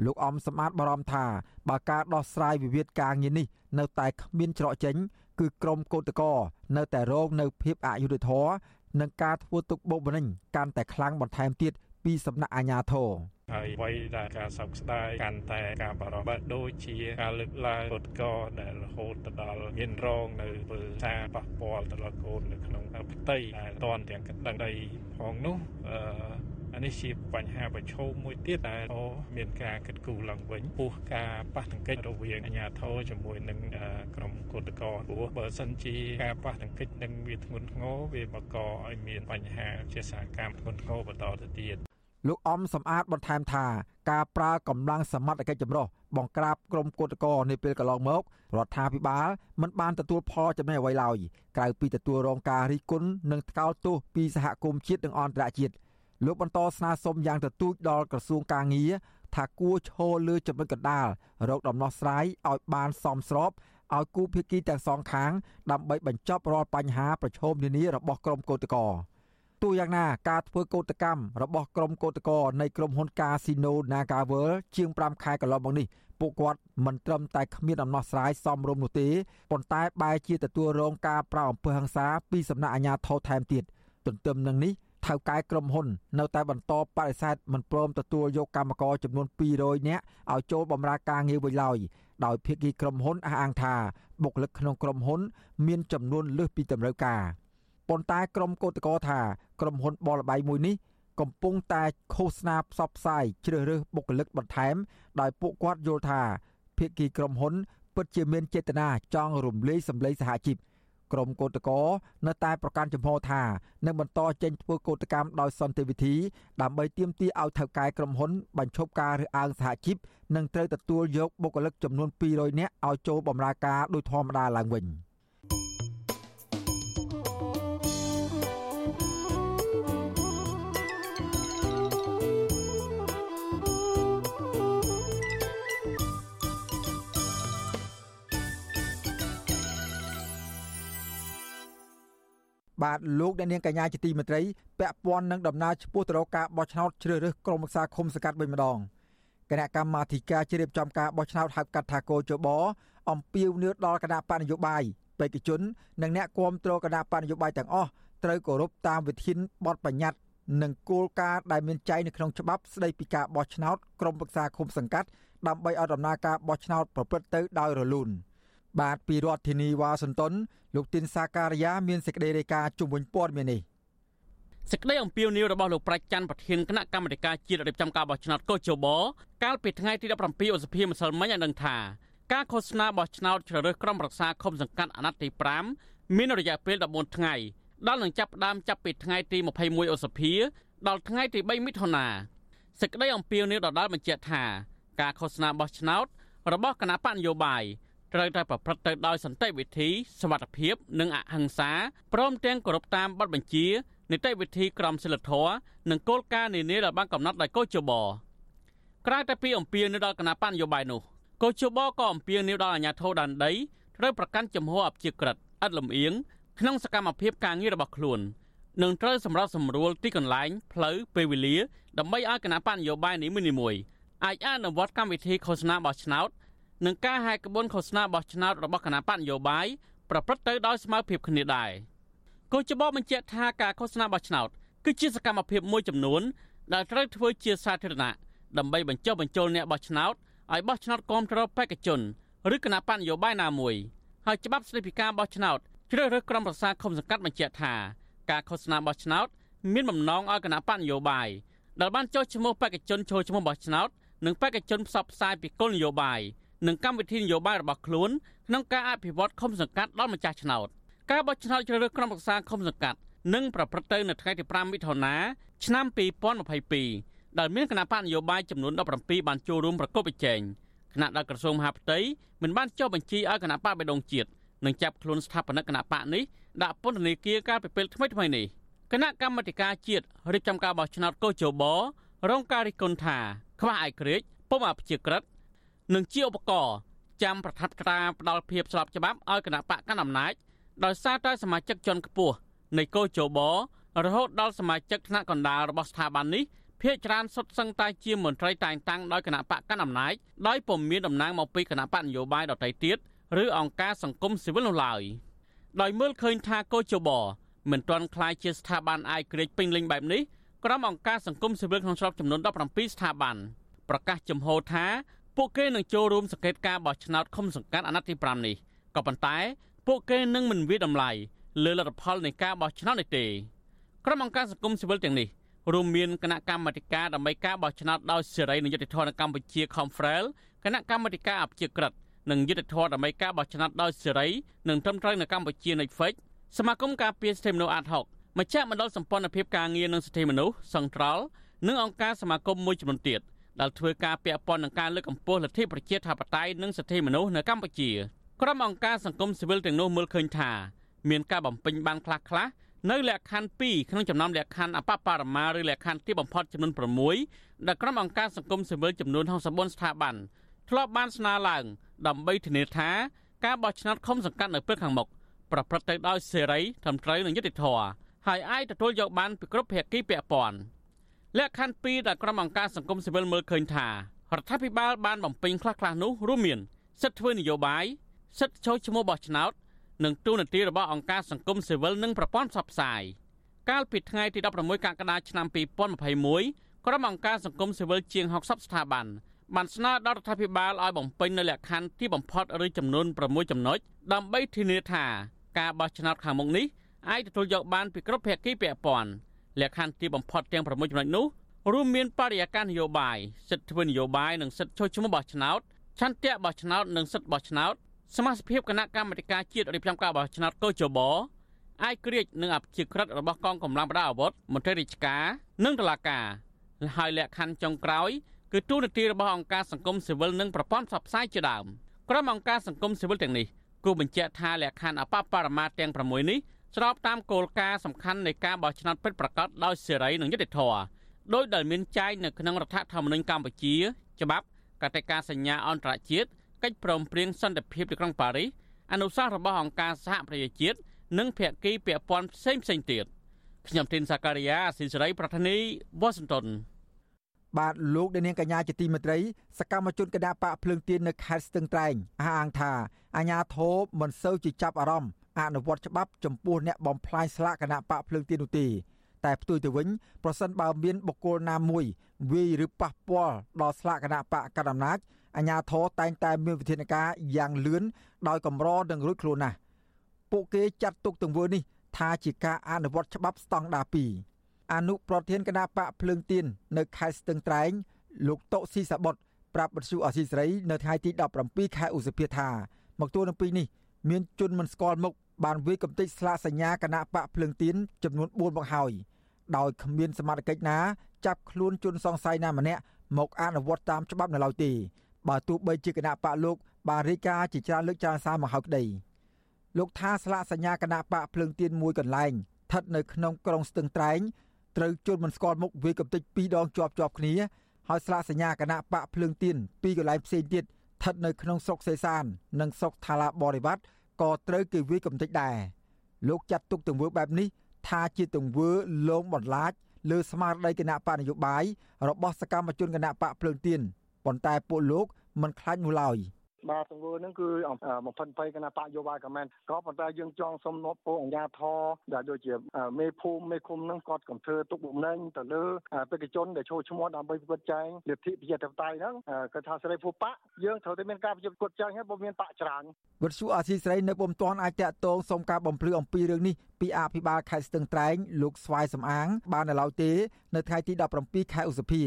លោកអំសម្បត្តិបារម្ភថាបើការដោះស្រាយវិវាទការងារនេះនៅតែគ្មានច្រកចេញ គឺក្រមកោតក្រនៅតែរងនៅភាពអយុត្តិធម៌និងការធ្វើទុកបុកម្នេញកាន់តែខ្លាំងបន្ថែមទៀតពីសំណាក់អាជ្ញាធរហើយអ្វីដែលការសោកស្ដាយកាន់តែការបារម្ភបើដូចជាការលើកឡើងពុតកដែលរហូតទៅដល់មានរងនៅពលសារប៉ះពាល់ទៅដល់កូននៅក្នុងផ្ទៃដែលតនទាំងកណ្ដឹងដីផងនោះអឺ អានេះជាបញ្ហាប្រឈមមួយទៀតដែលមានការគិតគូរឡើងវិញពោះការប៉ះទង្គិចរវាងអាជ្ញាធរជាមួយនឹងក្រុមកោតក្រព្រោះបើសិនជាការប៉ះទង្គិចនឹងវាធ្ងន់ធ្ងរវាបង្កឲ្យមានបញ្ហាជាសាកម្មធ្ងន់ធ្ងរបន្តទៅទៀតលោកអំសំអាតបន្ថែមថាការប្រើកម្លាំងសមត្ថកិច្ចចម្រុះបង្ក្រាបក្រុមកោតក្រនាពេលកន្លងមករដ្ឋាភិបាលមិនបានទទួលផលចំណេញអ្វីឡើយក្រៅពីទទួលរងការរិះគន់និងថ្កោលទោសពីសហគមន៍ជាតិនិងអន្តរជាតិ លោកបន្តស្នើសុំយ៉ាងទទូចដល់ក្រសួងកាងារថាគួរឈរលើចំណុចកណ្ដាលរកដំណោះស្រាយឲ្យបានសមស្របឲ្យគូភាគីទាំងសងខាង ដើម្បីបញ្ចប់រាល់បញ្ហាប្រឈមនានារបស់ក្រុមកោតក្រទោះយ៉ាងណាការធ្វើកោតកម្មរបស់ក្រុមកោតក្រនៃក្រុមហ៊ុន Casino Nagavel ជាង5ខែកន្លងមកនេះពួកគាត់មិនត្រឹមតែគ្មានដំណោះស្រាយសមរម្យនោះទេប៉ុន្តែបែរជាទទួលរងការប្រៅអំពើហិង្សាពីសំណាក់អាជ្ញាធរថែមទៀតទន្ទឹមនឹងនេះថ ថៅកែក្រុមហ៊ុន នៅតែបន្តបដិសេធមិនព្រមទទួលយកកម្មករចំនួន200នាក់ឲ្យចូលបម្រើការងារវិញឡើយដោយភាគីក្រុមហ៊ុនអះអាងថាបុគ្គលិកក្នុងក្រុមហ៊ុន មានចំនួនលើសពីតម្រូវការប៉ុន្តែក្រុមកោតក្រថាក្រុមហ៊ុនបលបៃមួយនេះកំពុងតែឃោសនាផ្សព្វផ្សាយជ្រើសរើសបុគ្គលិកបន្ថែម ដោយពួកគាត់យល់ថាភាគីក្រុមហ៊ុន ពិតជាមានចេតនាចង់រំលាយសម្លេងសហជីព ក្រមកោតកោនៅតែប្រកាន់ចំហថានឹងបន្តចេញធ្វើកោតកម្មដោយសន្តិវិធីដើម្បីទាមទារឲ្យថៅកែក្រុមហ៊ុនបញ្ឈប់ការរើសអើងសហជីពនិងត្រូវទទួលយកបុគ្គលិកចំនួន200នាក់ឲ្យចូលបម្រើការដោយធម្មតាឡើងវិញ។ បាទលោកអ្នកនាងកញ្ញាជាទីមេត្រីពាក់ព័ន្ធនឹងដំណើរឆ្ពោះទៅរកការបោះឆ្នោតជ្រើសរើសក្រុមប្រឹក្សាឃុំសង្កាត់វិញម្ដងគណៈកម្មាធិការជ្រៀបចំការបោះឆ្នោតហៅកាត់ថាកោជបអំពាវនាវដល់គណៈបកនយោបាយបេក្ខជន និងអ្នកគាំទ្រគណៈបកនយោបាយទាំងអស់ត្រូវគោរពតាមវិធានបទបញ្ញត្តិនិងគោលការណ៍ដែលមានចែងនៅក្នុងច្បាប់ស្តីពីការបោះឆ្នោតក្រុមប្រឹក្សាឃុំសង្កាត់ដើម្បីឲ្យដំណើរការបោះឆ្នោតប្រព្រឹត្តទៅដោយរលូន។ បាទពីរដ្ឋធានីវ៉ាស៊ីនតោនលោកទីនសាការីយ៉ាមានសេចក្តីរាយការណ៍ជុំវិញព័ត៌មាននេះសេចក្តីអំពាវនាវរបស់លោកប្រាច់ច័ន្ទប្រធានគណៈកម្មាធិការជាតិរៀបចំការបោះឆ្នោតកោជបកាលពីថ្ងៃទី17ឧសភាម្សិលមិញឲ្យដឹងថាការឃោសនាបោះឆ្នោតជ្រើសរើសក្រុមប្រឹក្សាឃុំសង្កាត់អាណត្តិទី5មានរយៈពេល14ថ្ងៃដល់នឹងចាប់ផ្ដើមចាប់ពីថ្ងៃទី21ឧសភាដល់ថ្ងៃទី3មិថុនាសេចក្តីអំពាវនាវដដាលបញ្ជាក់ថាការឃោសនាបោះឆ្នោតរបស់គណៈបកនយោបាយ ត្រូវតែប្រព្រឹត្តទៅដោយសន្តិវិធីសវត្ថភាព និងអហិង្សាព្រមទាំងគោរពតាមបទបញ្ជានីតិវិធីក្រមសីលធម៌និងគោលការណ៍នានាដែលបានកំណត់ដោយកោជបក្រៅតែពីអំពាវនាវដល់គណៈបញ្ញយោបាយនោះកោជបក៏អំពាវនាវដល់អាជ្ញាធរដែនដីត្រូវប្រកាន់ចំហអព្យាក្រឹតឥតលំអៀងក្នុងសកម្មភាពការងាររបស់ខ្លួននឹងត្រូវសម្រាប់សម្រួលទីកន្លែងផ្លូវពេលវេលាដើម្បីឲ្យគណៈបញ្ញយោបាយនីមួយៗអាចអនុវត្តកម្មវិធីឃោសនាបោះឆ្នោត និងការហែកក្បួនឃោសនាបោះឆ្នោតរបស់គណៈបកនយោបាយប្រព្រឹត្តទៅដោយស្មើភាពគ្នាដែរគូចបបញ្ជាក់ថាការឃោសនាបោះឆ្នោតគឺជាសកម្មភាពមួយចំនួនដែលត្រូវធ្វើជាសាធារណៈដើម្បីបញ្ចុះបញ្ចូលអ្នកបោះឆ្នោតឲ្យបោះឆ្នោតគាំទ្របេក្ខជនឬគណៈបកនយោបាយណាមួយហើយច្បាប់ស្តីពីការបោះឆ្នោតជ្រើសរើសក្រុមប្រឹក្សាឃុំសង្កាត់បញ្ជាក់ថាការឃោសនាបោះឆ្នោតមានបំណងឲ្យគណៈបកនយោបាយដែលបានចុះឈ្មោះបេក្ខជនចូលឈ្មោះបោះឆ្នោតនិងបេក្ខជនផ្សព្វផ្សាយពីគោលនយោបាយ និងកម្មវិធីនយោបាយរបស់ខ្លួនក្នុងការអភិវឌ្ឍឃុំសង្កាត់ដល់ម្ចាស់ឆ្នោតការបោះឆ្នោតជ្រើសរើសក្រុមប្រឹក្សាឃុំសង្កាត់នឹងប្រព្រឹត្តទៅនៅថ្ងៃទី5មិថុនាឆ្នាំ2022ដែលមានគណៈបកនយោបាយចំនួន17បានចូលរួមប្រកបប្រជែងគណៈដល់ក្រសួងមហាផ្ទៃមិនបានចុះបញ្ជីឲ្យគណៈបកបេដងជាតិនិងចាប់ខ្លួនស្ថាបនិកគណៈបកនេះដាក់ពន្ធនាគារកាលពីពេលថ្មីថ្មីនេះគណៈកម្មាធិការជាតិរៀបចំការបោះឆ្នោតកោជបរងការរិះគន់ថាខ្វះឯករាជ្យពុំអព្យាក្រឹត និងជាឧបករណ៍ចាំប្រថាប់ក្តារផ្ដាល់ភាពស្របច្បាប់ឲ្យគណៈបកកណ្ដាលអំណាចដោយសារតែសមាជិកជាន់ខ្ពស់នៃកោជបរហូតដល់សមាជិកថ្នាក់កណ្ដាលរបស់ស្ថាប័ននេះភាគច្រើនសុទ្ធសឹងតែជាមន្ត្រីតែងតាំងដោយគណៈបកកណ្ដាលអំណាចដោយពុំមានតំណែងមកពីគណៈបកនយោបាយដទៃទៀតឬអង្គការសង្គមស៊ីវិលនោះឡើយដោយមើលឃើញថាកោជបមិនទាន់คล้ายជាស្ថាប័នអាយក្រិចពេញលេញបែបនេះក្រុមអង្គការសង្គមស៊ីវិលក្នុងស្រុកចំនួន17ស្ថាប័នប្រកាសចំហថា ពួកគេនឹងចូលរួមសង្កេតការបោះឆ្នោតឃុំសង្កាត់អាណត្តិទី5នេះក៏ប៉ុន្តែពួកគេនឹងមិនវាតម្លៃលើលទ្ធផលនៃការបោះឆ្នោតនេះទេក្រុមអង្គការសង្គមស៊ីវិលទាំងនេះរួមមានគណៈកម្មាធិការដើម្បីការបោះឆ្នោតដោយសេរីនិងយុត្តិធម៌នៅកម្ពុជា Confrel គណៈកម្មាធិការអព្យាក្រឹតនិងយុត្តិធម៌ដើម្បីការបោះឆ្នោតដោយសេរីនិងត្រឹមត្រូវនៅកម្ពុជា Netflix សមាគមការពារសិទ្ធិមនុស្សអាត60មជ្ឈមណ្ឌលសម្ព័ន្ធភាពការងារនិងសិទ្ធិមនុស្សសង្ត្រលនិងអង្គការសមាគមមួយចំនួនទៀត ដែលធ្វើការពាក់ព័ន្ធនឹងការលើកកម្ពស់លទ្ធិប្រជាធិបតេយ្យនិងសិទ្ធិមនុស្សនៅកម្ពុជាក្រុមអង្គការសង្គមស៊ីវិលទាំងនោះមើលឃើញថាមានការបំពេញបានខ្លះខ្លះនៅលក្ខខណ្ឌ2ក្នុងចំណោមលក្ខខណ្ឌអបបរមាឬលក្ខខណ្ឌទីបំផុតចំនួន6ដែលក្រុមអង្គការសង្គមស៊ីវិលចំនួន64ស្ថាប័នធ្លាប់បានស្នើឡើងដើម្បីធានាថាការបោះឆ្នោតឃុំសង្កាត់នៅពេលខាងមុខប្រព្រឹត្តទៅដោយសេរីត្រឹមត្រូវនិងយុត្តិធម៌ហើយអាចទទួលយកបានពីគ្រប់ភាគីពាក់ព័ន្ធ លក្ខខណ្ឌ2ដែលក្រុមអង្គការសង្គមស៊ីវិលមើលឃើញថារដ្ឋាភិបាលបានបំពេញខ្លះៗនោះរួមមានសិទ្ធិធ្វើនយោបាយសិទ្ធិចូលឈ្មោះបោះឆ្នោតនិងទូនាទីរបស់អង្គការសង្គមស៊ីវិលនិងប្រព័ន្ធផ្សព្វផ្សាយកាលពីថ្ងៃទី16កក្កដាឆ្នាំ2021ក្រុមអង្គការសង្គមស៊ីវិលជាង60ស្ថាប័នបានស្នើដល់រដ្ឋាភិបាលឲ្យបំពេញនូវលក្ខខណ្ឌទីបំផុតឬចំនួន6ចំណុចដើម្បីធានាថាការបោះឆ្នោតខាងមុខនេះអាចទទួលយកបានពីគ្រប់ភាគីពាក់ព័ន្ធ លក្ខខណ្ឌទីបំផុតទាំង6ចំណុចនោះរួមមានបរិយាកាសនយោបាយសិទ្ធិធ្វើនយោបាយនិងសិទ្ធិចូលឈ្មោះបោះឆ្នោតឆន្ទៈបោះឆ្នោតនិងសិទ្ធិបោះឆ្នោតសមាជិកគណៈកម្មាធិការជាតិរៀបចំការបោះឆ្នោតកោជបអាយក្រិចនិងអភិជាក្រិតរបស់កងកម្លាំងប្រដាប់អាវុធមន្ត្រីរាជការនិងតុលាការហើយលក្ខខណ្ឌចុងក្រោយគឺទូនាទីរបស់អង្គការសង្គមស៊ីវិលនិងប្រព័ន្ធផ្សព្វផ្សាយជាដើមក្រុមអង្គការសង្គមស៊ីវិលទាំងនេះគូបញ្ជាក់ថាលក្ខខណ្ឌអបបរមាទាំង6នេះ ស្របតាមគោលការណ៍សំខាន់នៃការបោះឆ្នោតពិតប្រាកដដោយសេរីនិងយុត្តិធម៌ដោយដែលមានចែងនៅក្នុងរដ្ឋធម្មនុញ្ញកម្ពុជាច្បាប់កតិកាសញ្ញាអន្តរជាតិកិច្ចព្រមព្រៀងសន្តិភាពទីក្រុងប៉ារីសអនុសាសន៍របស់អង្គការសហប្រជាជាតិនិងភាគីពាក់ព័ន្ធផ្សេងផ្សេងទៀតខ្ញុំទីនសាការីយ៉ាស៊ីសេរី ប្រធានីវ៉ាស៊ីនតោនបាទលោកអ្នកនាងកញ្ញាជាទីមេត្រីសកម្មជនគណៈបកភ្លើងទៀននៅខេត្តស្ទឹងត្រែងអះអាងថាអាញាធរមិនសូវជាចាប់អារម្មណ៍ អនុវត្តច្បាប់ចំពោះអ្នកបំផ្លាញស្លាកគណៈបកភ្លើងទៀននោះទេតែផ្ទុយទៅវិញប្រសិនបើមានបុគ្គលណាមួយវាយឬប៉ះពាល់ដល់ស្លាកគណៈបកកណ្ដាលអំណាចអាញាធរតែងតែមានវិធានការយ៉ាងលឿនដោយកម្រនឹងរួចខ្លួនណាស់ពួកគេចាត់ទុកទង្វើនេះថាជាការអនុវត្តច្បាប់ស្តង់ដារ2អនុប្រធានគណៈបកភ្លើងទៀននៅខេត្តស្ទឹងត្រែង លោកតុស៊ីសាបុតប្រាប់បទសុអសីស្រីនៅថ្ងៃទី17ខែឧសភាថាមកទួលនឹងពីនេះមានជនមិនស្គាល់មុខ បានវាយកំទេចស្លាកសញ្ញាគណៈបកភ្លើងទៀនចំនួន4មកហើយដោយគ្មានសមត្ថកិច្ចណាចាប់ខ្លួនជនសង្ស័យណាម្នាក់មកអនុវត្តតាមច្បាប់នៅឡើយទេបើទោះបីជាគណៈបកលោកបានរាយការណ៍ជាច្រើនលើកច្រើនសារមកហើយក្តីលោកថាស្លាកសញ្ញាគណៈបកភ្លើងទៀនមួយកន្លែងស្ថិតនៅក្នុងក្រុងស្ទឹងត្រែងត្រូវជន់មិនស្គាល់មុខវាយកំទេចពីរដងជាប់ជាប់គ្នាហើយស្លាកសញ្ញាគណៈបកភ្លើងទៀនពីរកន្លែងផ្សេងទៀតស្ថិតនៅក្នុងស្រុកសេសាន និងស្រុកថាឡាបរិវត្ត ក៏ត្រូវគេវាយកំទេចដែរលោកចាត់ទុកទង្វើបែបនេះថាជាទង្វើលងបន្លាចលើស្មារតីគណៈបកនយោបាយរបស់សកម្មជនគណៈបកភ្លើងទៀនប៉ុន្តែពួកលោកមិនខ្លាចនោះឡើយ។ បាទទង្វើហ្នឹងគឺបំផិនភ័យគណៈបកយោបាយក៏មែនក៏ប៉ុន្តែយើងចង់សុំនប់ពោអញ្ញាធរដែលដូចជាមេភូមិមេឃុំហ្នឹងគាត់កំធ្វើទុកបុកម្នេញទៅលើបេក្ខជនដែលចូលឈ្មោះដើម្បីប្រព្រឹត្តចែងលទ្ធិប្រជាធិបតេយ្យហ្នឹងគាត់ថាសេរីភូបៈយើងត្រូវតែមានការប្រយុទ្ធគាត់ចែងហើយបើមានបកច្រើនវិទ្យុអាស៊ីសេរីនៅពុំទាន់អាចតាក់ទងសុំការបំភ្លឺអំពីរឿងនេះពីអភិបាលខេត្តស្ទឹងត្រែងលោកស្វាយសំអាង បាននៅឡើយទេ នៅថ្ងៃទី17ខែឧសភា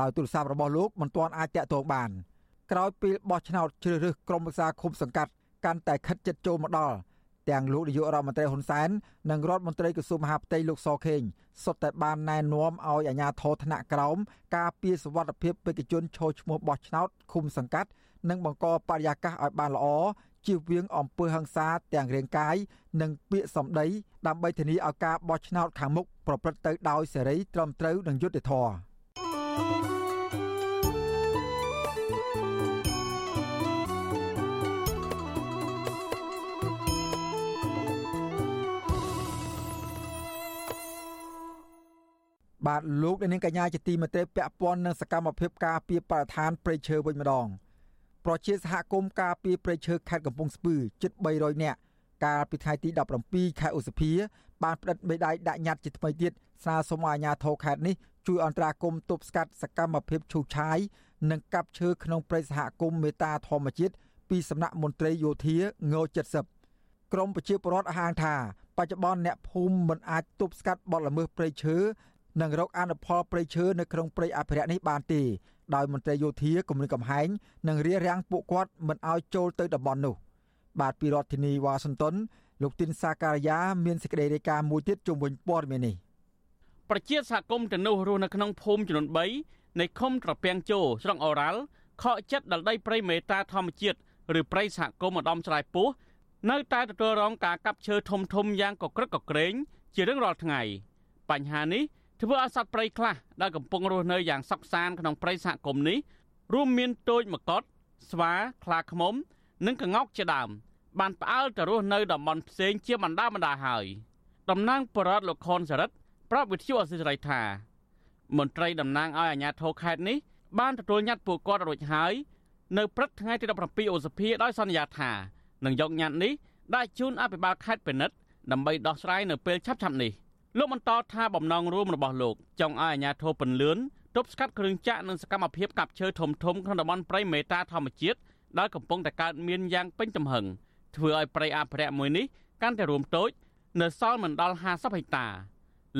ដោយទូរស័ព្ទរបស់លោកមិនទាន់អាចតាក់ទងបាន។ ក្រោយពេលបោះឆ្នោតជ្រើសរើសក្រុមប្រឹក្សាឃុំសង្កាត់កាន់តែខិតជិតចូលមកដល់ទាំងលោកនាយករដ្ឋមន្ត្រីហ៊ុនសែននិងរដ្ឋមន្ត្រីក្រសួងមហាផ្ទៃលោកសខេងសុទ្ធតែបានណែនាំឲ្យអាជ្ញាធរថ្នាក់ក្រោមការពារសវត្ថិភាពបេក្ខជនចូលឈ្មោះបោះឆ្នោតឃុំសង្កាត់ និងបង្កបរិយាកាសឲ្យបានល្អជៀសវាងអំពើហិង្សាទាំងរាងកាយនិងពាក្យសម្ដីដើម្បីធានាឲ្យការបោះឆ្នោតខាងមុខប្រព្រឹត្តទៅដោយសេរីត្រឹមត្រូវនិងយុត្តិធម៌ បាទលោកនាងកញ្ញាជាទីមេត្រីពាក់ព័ន្ធនឹងសកម្មភាពការពារបរិស្ថានព្រៃឈើវិញម្ដងប្រជាសហគមន៍ការពារព្រៃឈើខេត្តកំពង់ស្ពឺជិត300នាក់កាលពីថ្ងៃទី17ខែឧសភាបានផ្តិតមេដាយដាក់ញត្តិជាថ្មីទៀតស្នើសុំឲ្យអាជ្ញាធរខេត្តនេះជួយអន្តរាគមន៍ទប់ស្កាត់សកម្មភាពឈូសឆាយនិងកាប់ឈើក្នុងព្រៃសហគមន៍មេតាធម្មជាតិពីសំណាក់មន្ត្រីយោធាង70ក្រមប្រជាពលរដ្ឋហាងថា បច្ចុប្បន្នអ្នកភូមិមិនអាចទប់ស្កាត់បទល្មើសព្រៃឈើ និងរកអនុផលព្រៃឈើនៅក្នុងព្រៃអភិរក្សនេះបានទេដោយមន្ត្រីយោធាគម្រិនកំហែងនិងរារាំងពួកគាត់មិនឲ្យចូលទៅតំបន់នោះ បាទពីរដ្ឋធានីវ៉ាស៊ីនតោនលោកទីនសាការីយ៉ាមានសេចក្តីរាយការណ៍មួយទៀតជុំវិញព័ត៌មាននេះប្រជាសហគមន៍ទាំងនោះរស់នៅក្នុងភូមិចំនួន3នៃឃុំត្រពាំងជោស្រុកអូរ៉ាល់ខកចិត្តដល់ដីព្រៃមេតាធម្មជាតិឬព្រៃសហគមន៍ម្ដំឆ្លៃពោះនៅតែទទួលរងការកាប់ឈើធំធំយ៉ាងកក្រឹកកក្រែងជារៀងរាល់ថ្ងៃបញ្ហានេះ ធ្វើឲ្យសត្វព្រៃខ្លះដែលកំពុងរស់នៅយ៉ាងសុខសាន្តក្នុងព្រៃសហគមន៍នេះរួមមានទោចមកុដស្វាខ្លាឃ្មុំ និងក្ងោកជាដើម បានផ្អើលទៅរស់នៅតំបន់ផ្សេងជាបណ្ដាបណ្ដាហើយតំណាងបរដ្ឋលោកខុនសរិទ្ធប្រាប់វិទ្យុអសិរ័យថាមន្ត្រីតំណាងឲ្យអាជ្ញាធរខេត្តនេះបានទទួលញត្តិពួកគាត់រួចហើយនៅព្រឹកថ្ងៃទី17ឧសភាដោយសន្យាថានឹងយកញត្តិនេះដាក់ជូនអភិបាលខេត្តពិនិត្យដើម្បីដោះស្រាយនៅពេលឆាប់ៗនេះ លោកបន្តថាបំណងរួមរបស់លោកចង់ឲ្យអាជ្ញាធរពន្លឿនទប់ស្កាត់គ្រឿងចាក់និងសកម្មភាពកាប់ឈើធំធំក្នុងតំបន់ព្រៃមេតាធម្មជាតិដែលកំពុងតែកើតមានយ៉ាងពេញទំហឹងធ្វើឲ្យព្រៃអភិរក្សមួយនេះកាន់តែរួមតូចនៅសល់មិនដល់50ហិកតា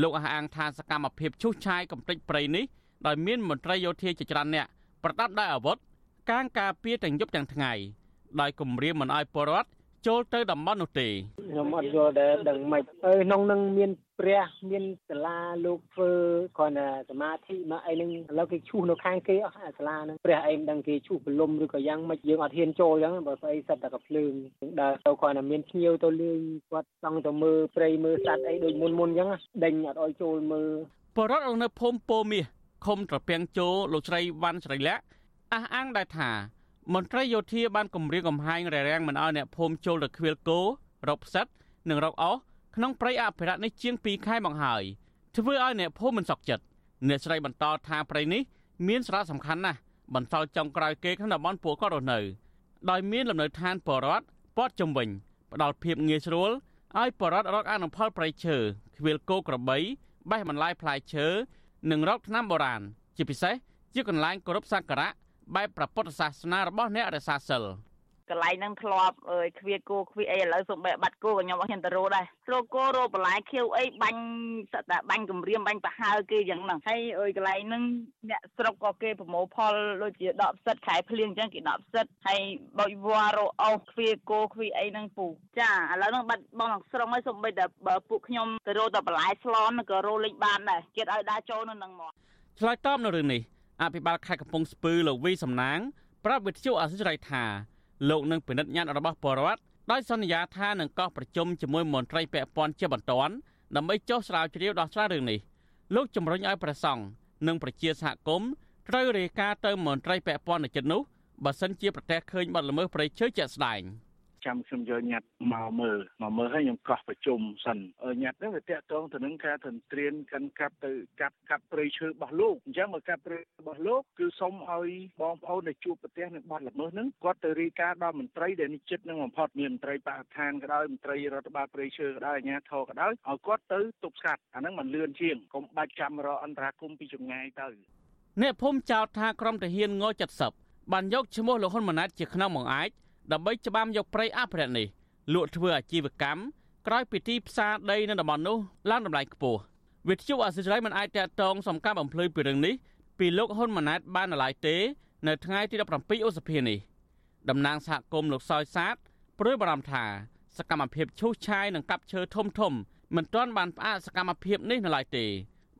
លោកអះអាងថាសកម្មភាពឈូសឆាយកំទេចព្រៃនេះដោយមានមន្ត្រីយោធាជាច្រើនអ្នកប្រដាប់ដោយអាវុធកាងការពារទាំងយប់ទាំងថ្ងៃដោយគម្រាមមិនឲ្យពលរដ្ឋចូលទៅតំបន់នោះទេខ្ញុំអត់យល់ដែរដឹងមិនអើក្នុងនឹងមាន ព្រះមានសាលាលោកធ្វើគ្រាន់តែសមាធិមកអីនឹងឥឡូវគេឈូសនៅខាងគេអស់អាសាលានឹងព្រះអីមិនដឹងគេឈូសបលុំឬក៏យ៉ាងម៉េចយើងអត់ហ៊ានចូលអញ្ចឹងបើស្អីសិតតែកភ្លើងដើរទៅគ្រាន់តែមានភ្ញៀវទៅលេងគាត់ចង់ទៅមើលព្រៃមើលសត្វអីដូចមុនមុនអញ្ចឹងដេញអត់ឲ្យចូលមើលបរដ្ឋនៅភូមិពោមាសឃុំត្រពាំងជោលោកស្រីវ៉ាន់ស្រីលាក់អះអាងដែរថាមន្ត្រីយោធាបានគម្រាមកំហែងរារាំងមិនឲ្យអ្នកភូមិចូលទៅខ្វៀលគោរកផ្សិតនិងរកអោស ក្នុងព្រៃអភិរក្សនេះជាង2ខែមកហើយធ្វើឲ្យអ្នកភូមិមិនសុខចិត្តអ្នកស្រីបន្តថាព្រៃនេះមានសារៈសំខាន់ណាស់បន្សល់ចុងក្រោយគេក្នុងតំបន់ពួកគាត់រស់នៅដោយមានលំនៅឋានបរដ្ឋព័ទ្ធជំវិញផ្ដល់ភាពងាយស្រួលឲ្យបរដ្ឋរកអនុផលព្រៃឈើខ្វៀលគោក្របីបេះបន្លាយផ្លែឈើនិងរកថ្នាំបុរាណជាពិសេសជាកន្លែងគោរពសក្ការៈបែបព្រះពុទ្ធសាសនារបស់អ្នករសាសិល កន្លែងហ្នឹងធ្លាប់អើយខ្វៀគោខ្វៀអីឥឡូវសុំបែបាត់គោក៏ខ្ញុំអត់ហ៊ានទៅរោដែររោគោរោបន្លែខៀវអីបាញ់សត្វតែបាញ់គម្រាមបាញ់ប្រហើគេយ៉ាងហ្នឹងហើយអើយកន្លែងហ្នឹងអ្នកស្រុកក៏គេប្រមូលផលដូចជាដកផ្សិតខែភ្លៀងអញ្ចឹងគេដកផ្សិតហើយបោចវ៉ារោអោសខ្វៀគោខ្វៀអីហ្នឹងពូចាឥឡូវហ្នឹងបាត់បងស្រុកហើយសុំបីតែបើពួកខ្ញុំទៅរោតែបន្លែស្លនក៏រោលេចបានដែរគេឲ្យដើរចូលនៅហ្នឹងមកឆ្លើយតបនៅរឿងនេះអភិបាលខេត្តកំពង់ស្ពឺលោកវីសំណាងប្រាប់វិទ្យុអសិរ័យថា លោកនឹងពិនិត្យញត្តិរបស់ពលរដ្ឋដោយសន្យាថានឹងកោះប្រជុំជាមួយមន្ត្រីពាក់ព័ន្ធជាបន្ទាន់ដើម្បីចុះស្រាវជ្រាវដោះស្រាយរឿងនេះលោកជំរុញឲ្យប្រសង់និងប្រជាសហគមន៍ត្រូវរាយការណ៍ទៅមន្ត្រីពាក់ព័ន្ធនៅជិតនោះបើសិនជាប្រទះឃើញបទល្មើសព្រៃឈើជាក់ស្ដែង។ ចាំខ្ញុំយកញត្តិមកមើលមកមើលហើយខ្ញុំកោះប្រជុំសិនញត្តិនេះវាតាក់ទងទៅនឹងការទន្ទ្រានកាន់កាប់ទៅកាប់កាប់ព្រៃឈើរបស់លោកអញ្ចឹងមកកាប់ព្រៃរបស់លោកគឺសូមឲ្យបងប្អូនដែលជួបប្រទះនឹងបទល្មើសហ្នឹងគាត់ទៅរាយការណ៍ដល់មន្ត្រីដែលនេះចិត្តនឹងបំផុតមានមន្ត្រីបរិស្ថានក៏ដោយមន្ត្រីរដ្ឋបាលព្រៃឈើក៏ដោយអាជ្ញាធរក៏ដោយឲ្យគាត់ទៅទប់ស្កាត់អាហ្នឹងមិនលឿនជាងកុំបាច់ចាំរកអន្តរាគមពីចម្ងាយទៅអ្នកភូមិចោទថាក្រុមទាហានង70បានយកឈ្មោះលោកហ៊ុនម៉ាណែតជាខ្នងបង្អាច ដើម្បីច្បាមយកព្រៃអភិរក្សនេះលក់ធ្វើអាជីវកម្មក្រោយពីទីផ្សារដីនៅតំបន់នោះឡើងតម្លៃខ្ពស់វិទ្យុអសិរ័យមិនអាចតតងសំកាំបំភ្លឺពីរឿងនេះពីលោកហ៊ុនម៉ាណែតបាននៅឡើយទេ នៅថ្ងៃទី17ឧសភានេះតំណាងសហគមន៍លោកសោយសាទព្រួយបារម្ភថាសកម្មភាពឈូសឆាយនិងកាប់ឈើធំធំមិនទាន់បានផ្អាកសកម្មភាពនេះនៅឡើយទេ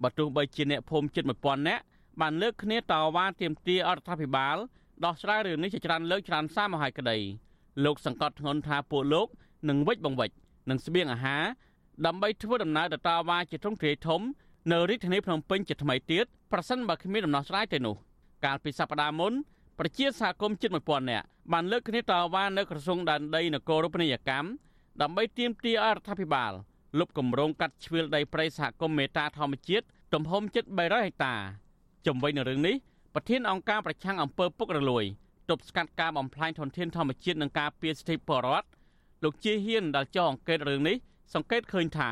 បើទោះបីជាអ្នកភូមិជិត1000នាក់បានលើកគ្នាតវ៉ាទាមទារអរដ្ឋាភិបាល ដោះស្រាយរឿងនេះជាច្រើនលើកច្រើនសារមកហើយក្តីលោកសង្កត់ធ្ងន់ថាពួកលោកនឹងវិច្ចបង្វិចនឹងស្បៀងអាហារដើម្បីធ្វើដំណើរទៅតាវ៉ាជាទ្រង់ទ្រាយធំនៅរាជធានីភ្នំពេញជាថ្មីទៀតប្រសិនបើគ្មានដំណោះស្រាយទេនោះកាលពីសប្តាហ៍មុនប្រជាសហគមន៍ជិត1000នាក់បានលើកគ្នាតវ៉ានៅក្រសួងដែនដីនគររូបនីយកម្មដើម្បីទាមទារឲ្យរដ្ឋាភិបាលលុបគម្រោងកាត់ជ្រឿលដីព្រៃសហគមន៍មេតាធម្មជាតិទំហំជិត300ហិកតាជំវិញនឹងរឿងនេះ ប្រធានអង្គការប្រឆាំងអំពើពុករលួយទប់ស្កាត់ការបំផ្លាញធនធានធម្មជាតិនិងការពារសិទ្ធិពលរដ្ឋលោកជាហ៊ានដែលចុះអង្កេតរឿងនេះសង្កេតឃើញថា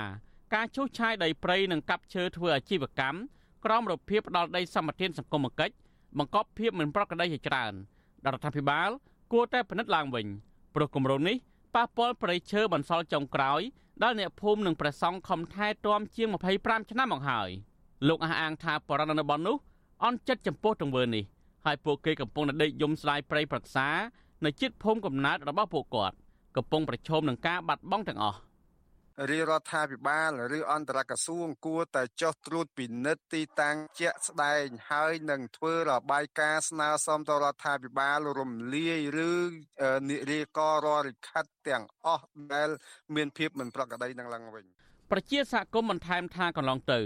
ការឈូសឆាយដីព្រៃនិងកាប់ឈើធ្វើអាជីវកម្មក្រោមរបៀបផ្ដាល់ដីសម្បត្តិសង្គមគិច្ចបង្កប់ភាពមិនប្រក្រតីជាច្រើនរដ្ឋាភិបាល គួរតែពិនិត្យឡើងវិញព្រោះគម្រោងនេះប៉ះពាល់ប្រៃឈើបន្សល់ចុងក្រោយដែលអ្នកភូមិនិងព្រះសង្ឃខំថែទាំជាង25ឆ្នាំមកហើយលោកអះអាងថាបរិណនៅបននោះ អន់ចិត្តចំពោះទង្វើនេះហើយពួកគេកំពុងដេកយំស្ដាយប្រៃប្រក្សានៅជិតភូមិកំណើតរបស់ពួកគាត់កំពុងប្រឈមនឹងការបាត់បង់ទាំងអស់រាជរដ្ឋាភិបាលឬអន្តរក្រសួងគួរតែចុះត្រួតពិនិត្យទីតាំងជាក់ស្ដែងហើយនឹងធ្វើរបាយការណ៍ស្នើសុំទៅរដ្ឋាភិបាលរំលាយឬនិរាកររាល់លិខិតទាំងអស់ដែលមានភាពមិនប្រក្រតីនឹងឡើងវិញ ប្រជាសហគមន៍បន្ថែមថាកន្លងទៅរ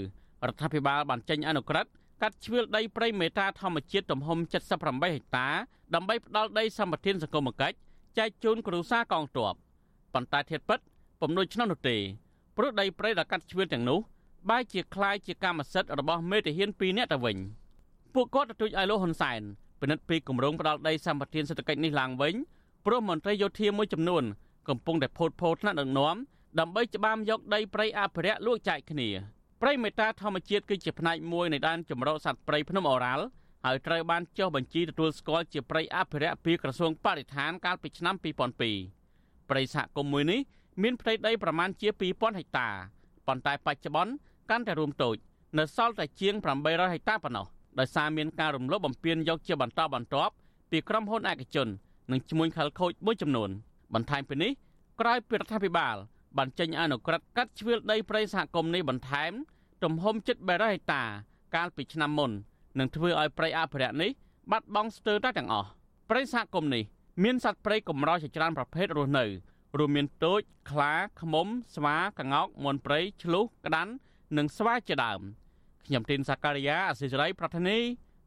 ដ្ឋាភិបាលបានចេញអនុក្រឹត្យ កាត់ជ្រឿលដីព្រៃមេតាធម្មជាតិទំហំ78ហិកតាដើម្បីផ្ដាល់ដីសម្បត្តិសង្គមគិច្ចចែកជូនគ្រួសារកងទ័ពប៉ុន្តែធៀបពិតពំនួចឆ្នាំនោះទេព្រោះដីព្រៃដែលកាត់ជ្រឿលទាំងនោះបែរជាคล้ายជាកម្មសិទ្ធិរបស់មេតាហាន2នាក់ទៅវិញពួកគាត់ទទូចឲ្យលោកហ៊ុនសែនពិនិត្យពីគម្រោងផ្ដាល់ដីសម្បត្តិសេដ្ឋកិច្ចនេះឡើងវិញព្រោះមន្ត្រីយោធាមួយចំនួនកំពុងតែផូតផូតថ្នាក់ដឹកនាំដើម្បីច្បាមយកដីព្រៃអភិរក្សលួចចែកគ្នា ព្រៃមេតាធម្មជាតិគឺជាផ្នែកមួយនៃដែនជម្រកសត្វព្រៃភ្នំអូរ៉ាល់ហើយត្រូវបានចុះបញ្ជីទទួលស្គាល់ជាព្រៃអភិរក្សពីក្រសួងបរិស្ថានកាលពីឆ្នាំ2002ព្រៃសហគមន៍មួយនេះមានផ្ទៃដីប្រមាណជា2000ហិកតាប៉ុន្តែបច្ចុប្បន្នកាន់តែរួមតូចនៅសល់តែជាង800ហិកតាប៉ុណ្ណោះដោយសារមានការរំលោភបំពានយកជាបន្តបន្ទាប់ពីក្រុមហ៊ុនឯកជននិងឈ្មួញខលខូចមួយចំនួន បន្ថែមពីនេះក្រោយពីរដ្ឋាភិបាលបានចេញអនុក្រឹត្យកាត់ជ្រឿលដីព្រៃសហគមន៍នេះបន្ថែម ទំហំជិត300ហិកតា កាលពីឆ្នាំមុននឹងធ្វើឲ្យព្រៃអភិរក្សនេះបាត់បង់ស្ទើរតែទាំងអស់ព្រៃសហគមន៍នេះមានសត្វព្រៃកម្រជាច្រើនប្រភេទរស់នៅរួមមានទោចខ្លាឃ្មុំស្វាក្ងោកមន់ព្រៃឆ្លុះក្តាន់និងស្វាជាដើមខ្ញុំទីនសាការីយ៉ាអសិរ័យប្រធានី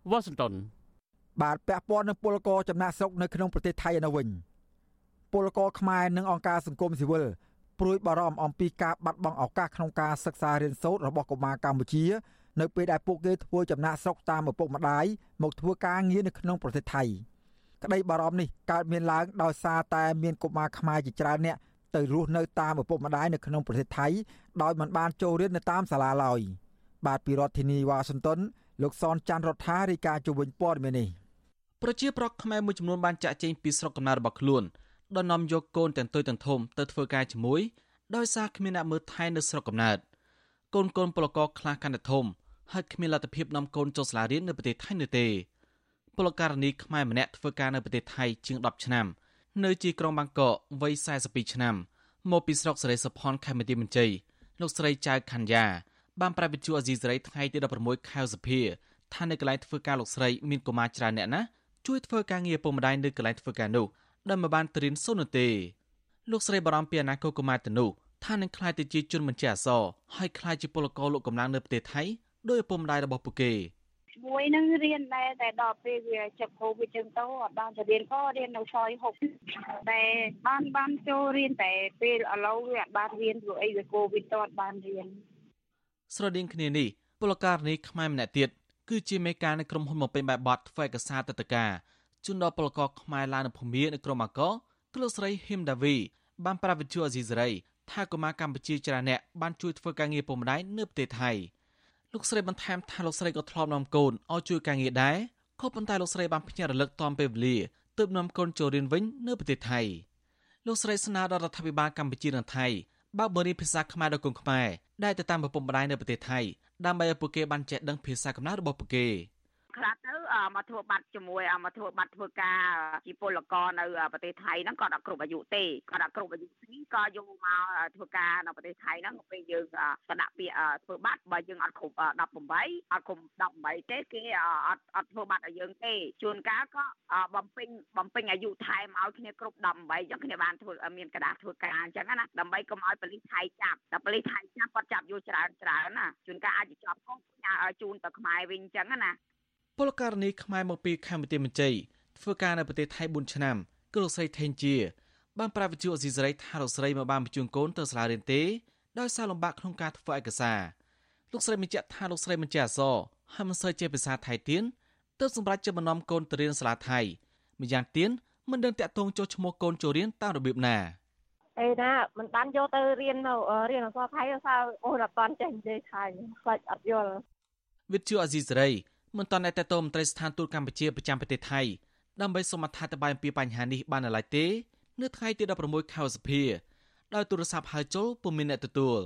វ៉ាស៊ីនតោនបាទពាក់ព័ន្ធនឹងពលករចំណាក់ស្រុកនៅក្នុងប្រទេសថៃនៅវិញពលករខ្មែរនិងអង្គការសង្គមស៊ីវិល ព្រួយបារម្ភអំពីការបាត់បង់ឱកាសក្នុងការសិក្សារៀនសូត្ររបស់កុមារកម្ពុជា នៅពេលដែលពួកគេធ្វើចំណាក់ស្រុកតាមឪពុកម្ដាយមកធ្វើការងារនៅក្នុងប្រទេសថៃក្តីបារម្ភនេះកើតមានឡើងដោយសារតែមានកុមារខ្មែរជាច្រើនអ្នកទៅរស់នៅតាមឪពុកម្ដាយនៅក្នុងប្រទេសថៃដោយមិនបានចូលរៀននៅតាមសាលាឡើយបាទពីរដ្ឋធានីវ៉ាស៊ីនតោនលោកសនច័ន្ទរដ្ឋារាយការណ៍ជុំវិញព័ត៌មាននេះប្រជាប្រដ្ឋខ្មែរមួយចំនួនបានចាក់ចែងពីស្រុកកំណើតរបស់ខ្លួន ដោយនាំយកកូនទាំងទុយទាំងធំទៅធ្វើការជាមួយដោយសារគ្មានអ្នកមើលថែនៅស្រុកកំណើតកូនកូនពលករខ្លះកាន់តែធំហើយគ្មានលទ្ធភាពនាំកូនចូលសាលារៀននៅប្រទេសថៃនោះទេពលករនីខ្មែរម្នាក់ធ្វើការនៅប្រទេសថៃជាង10ឆ្នាំនៅជាក្រុងបាងកកវ័យ42ឆ្នាំមកពីស្រុកសេរីសុផនខេមរៈមន្ជ័យលោកស្រីចៅខណ្ឌយ៉ាបានប្រាប់វិទ្យុអេស៊ីសេរីថ្ងៃទី16ខែសុភាថានៅកន្លែងធ្វើការលោកស្រីមានកុមារច្រើនអ្នកណាជួយធ្វើការងារពុកម្ដាយនៅកន្លែងធ្វើការនោះ ដែលមិនបានទៅរៀនសូត្រនោះទេលោកស្រីបារម្ភពីអនាគតកុមារទៅនោះថានឹងក្លាយទៅជាជនមិនចេះអសរហើយក្លាយជាពលករលោកកម្លាំងនៅប្រទេសថៃដោយឪពុកម្ដាយរបស់ពួកគេមួយនឹងរៀនដែរតែដល់ពេលវាចាប់កូវីដចឹងទៅអត់បានទៅរៀនក៏រៀននៅឆយ6តែបានបានចូលរៀនតែពេលឥឡូវវាអត់បានរៀនព្រោះអីវាកូវីដតអត់បានរៀនស្រដៀងគ្នានេះពលករនេះខ្មែរម្នាក់ទៀតគឺជាមេការនៃក្រុមហ៊ុនមកពេញបែបបទធ្វើឯកសារតតកា ជូនដល់ពលករខ្មែរឡាននៅភូមិនៅក្រុមអាកោគឺលោកស្រីហ៊ីមដាវីបានប្រាប់វិទ្យុអាស៊ីសេរីថាកុមារកម្ពុជាច្រើនអ្នកបានជួយធ្វើការងារពុកម្ដាយនៅប្រទេសថៃលោកស្រីបន្ថែមថាលោកស្រីក៏ធ្លាប់នាំកូនឲ្យជួយការងារដែរក៏ប៉ុន្តែលោកស្រីបានភ្ញាក់រលឹកតាមពេលវេលាទើបនាំកូនចូលរៀនវិញនៅប្រទេសថៃលោកស្រីស្នើដល់រដ្ឋាភិបាលកម្ពុជានិងថៃបើកបង្រៀនភាសាខ្មែរដល់កូនខ្មែរដែលទៅតាមប្រពន្ធម្ដាយនៅប្រទេសថៃដើម្បីឲ្យពួកគេបានចេះដឹងភាសាកំណើតរបស់ពួកគេ។ ខ្លះទៅមកធ្វើបាត់ជាមួយមកធ្វើបាត់ធ្វើការជាពលករនៅប្រទេសថៃហ្នឹងគាត់អត់គ្រប់អាយុទេគាត់អត់គ្រប់អាយុទេក៏យកមកធ្វើការនៅប្រទេសថៃហ្នឹងពេលយើងស្ដាក់ពាក្យធ្វើបាត់បើយើងអត់គ្រប់18អត់គ្រប់18ទេគេអត់អត់ធ្វើបាត់ឲ្យយើងទេជួនកាលក៏បំពេញបំពេញអាយុថែមឲ្យគ្នាគ្រប់18អញ្ចឹងគ្នាបានធ្វើមានกระดาษធ្វើការអញ្ចឹងណាដើម្បីកុំឲ្យប៉ូលីសថៃចាប់តែប៉ូលីសថៃចាប់គាត់ចាប់យកច្រើនច្រើនណាជួនកាលអាចចាប់ផងជូនទៅខ្មែរវិញអញ្ចឹងណា ពលករនីខ្មែរមកពីកម្ពុជាមន្ជ័យធ្វើការនៅប្រទេសថៃ4ឆ្នាំគឺលោកស្រីថេងជាបានប្រាវវិទ្យុអេស៊ីសរ៉ៃថាលោកស្រីមកបានបញ្ជូនកូនទៅសាលារៀនទេដោយសារលំបាកក្នុងការធ្វើឯកសារលោកស្រីបញ្ជាក់ថាលោកស្រីមិនចេះអក្សរហើយមិនសូវចេះភាសាថៃទៀតទើបសម្រេចចិត្តបន្នាំកូនទៅរៀនសាលាថៃម្យ៉ាងទៀតមិនដឹងតាក់ទងចុះឈ្មោះកូនចូលរៀនតាមរបៀបណាអេណាមិនបានយកទៅរៀននៅរៀនអក្សរថៃដោយសារអូនអត់បានចេះនិយាយថៃខ្លាចអត់យល់វិទ្យុអេស៊ីសរ៉ៃ មិនទាន់តែតតមន្ត្រីស្ថានទូតកម្ពុជាប្រចាំប្រទេសថៃដើម្បីសូមអត្ថាធិប្បាយអំពីបញ្ហានេះបាននៅឡើយទេ នៅថ្ងៃទី16ខែសភាដោយទូរស័ព្ទហៅចូលពុំមានអ្នកទទួល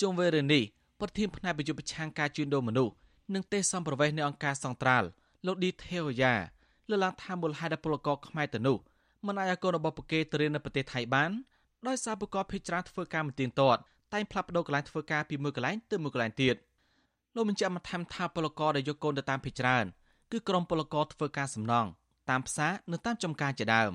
ជុំវិញរឿងនេះប្រធានផ្នែកប្រយុទ្ធប្រឆាំងការជួញដូរមនុស្សនិងទេសសម្ប្រវេសនៃអង្គការសង្ត្រាល់លោកឌីថេវយ៉ាលើកឡើងថាមូលហេតុដែលពលករខ្មែរទៅនោះមិនអាចឲ្យកូនរបស់ពួកគេទៅរៀននៅប្រទេសថៃបានដោយសារពលករភេកច្រើនធ្វើការមិនទៀងទាត់តែងផ្លាស់ប្ដូរកន្លែងធ្វើការពីមួយកន្លែងទៅមួយកន្លែងទៀត។ លោកបញ្ជាក់បន្ថែមថាពលករដែលយកកូនទៅតាមភេជ្ច្រើនគឺក្រុមពលករធ្វើការសំណង់តាមផ្សារនិងតាមចំការជាដើម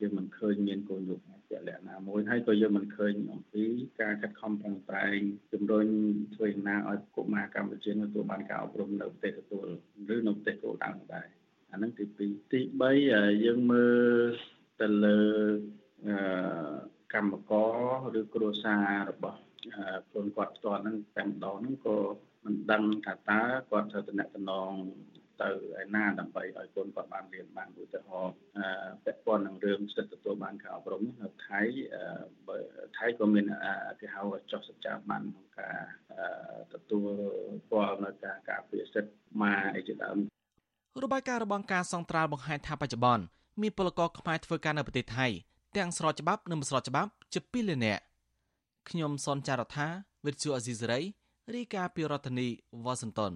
យើងមិនឃើញមានកូនយកជាលក្ខណៈមួយហើយក៏យើងមិនឃើញអំពីការខិតខំប្រឹងប្រែងជំរុញធ្វើយ៉ាងណាឲ្យកុមារកម្ពុជាទទួលបានការអប់រំនៅប្រទេសទទួលឬនៅប្រទេសគោលដៅដែរអានឹងទី2ទី3យើងមើលទៅលើកម្មករឬគ្រួសាររបស់ខ្លួនគាត់ផ្ទាល់ហ្នឹងតែម្ដងហ្នឹងក៏ មិនដឹងថាតើគាត់ត្រូវតំណតំណងទៅឯណាដើម្បីឲ្យកូនគាត់បានរៀនបានឧទាហរណ៍ពាក់ព័ន្ធនឹងរឿងសិទ្ធិទទួលបានការអប់រំនៅថៃបើថៃក៏មានគេហៅចុះសច្ចាប័នក្នុងការទទួលព័ន្ធនៅការការពារសិទ្ធិម៉ាអីជាដើមរបាយការណ៍របស់ការសង្ត្រាល់បង្ហាញថាបច្ចុប្បន្នមានពលករខ្មែរធ្វើការនៅប្រទេសថៃទាំងស្របច្បាប់និងមិនស្របច្បាប់ជិត2លាននាក់ខ្ញុំសនចាររថាវិទ្យុអេស៊ីសេរី រាយការណ៍ពីរដ្ឋធានីវ៉ាស៊ីនតោន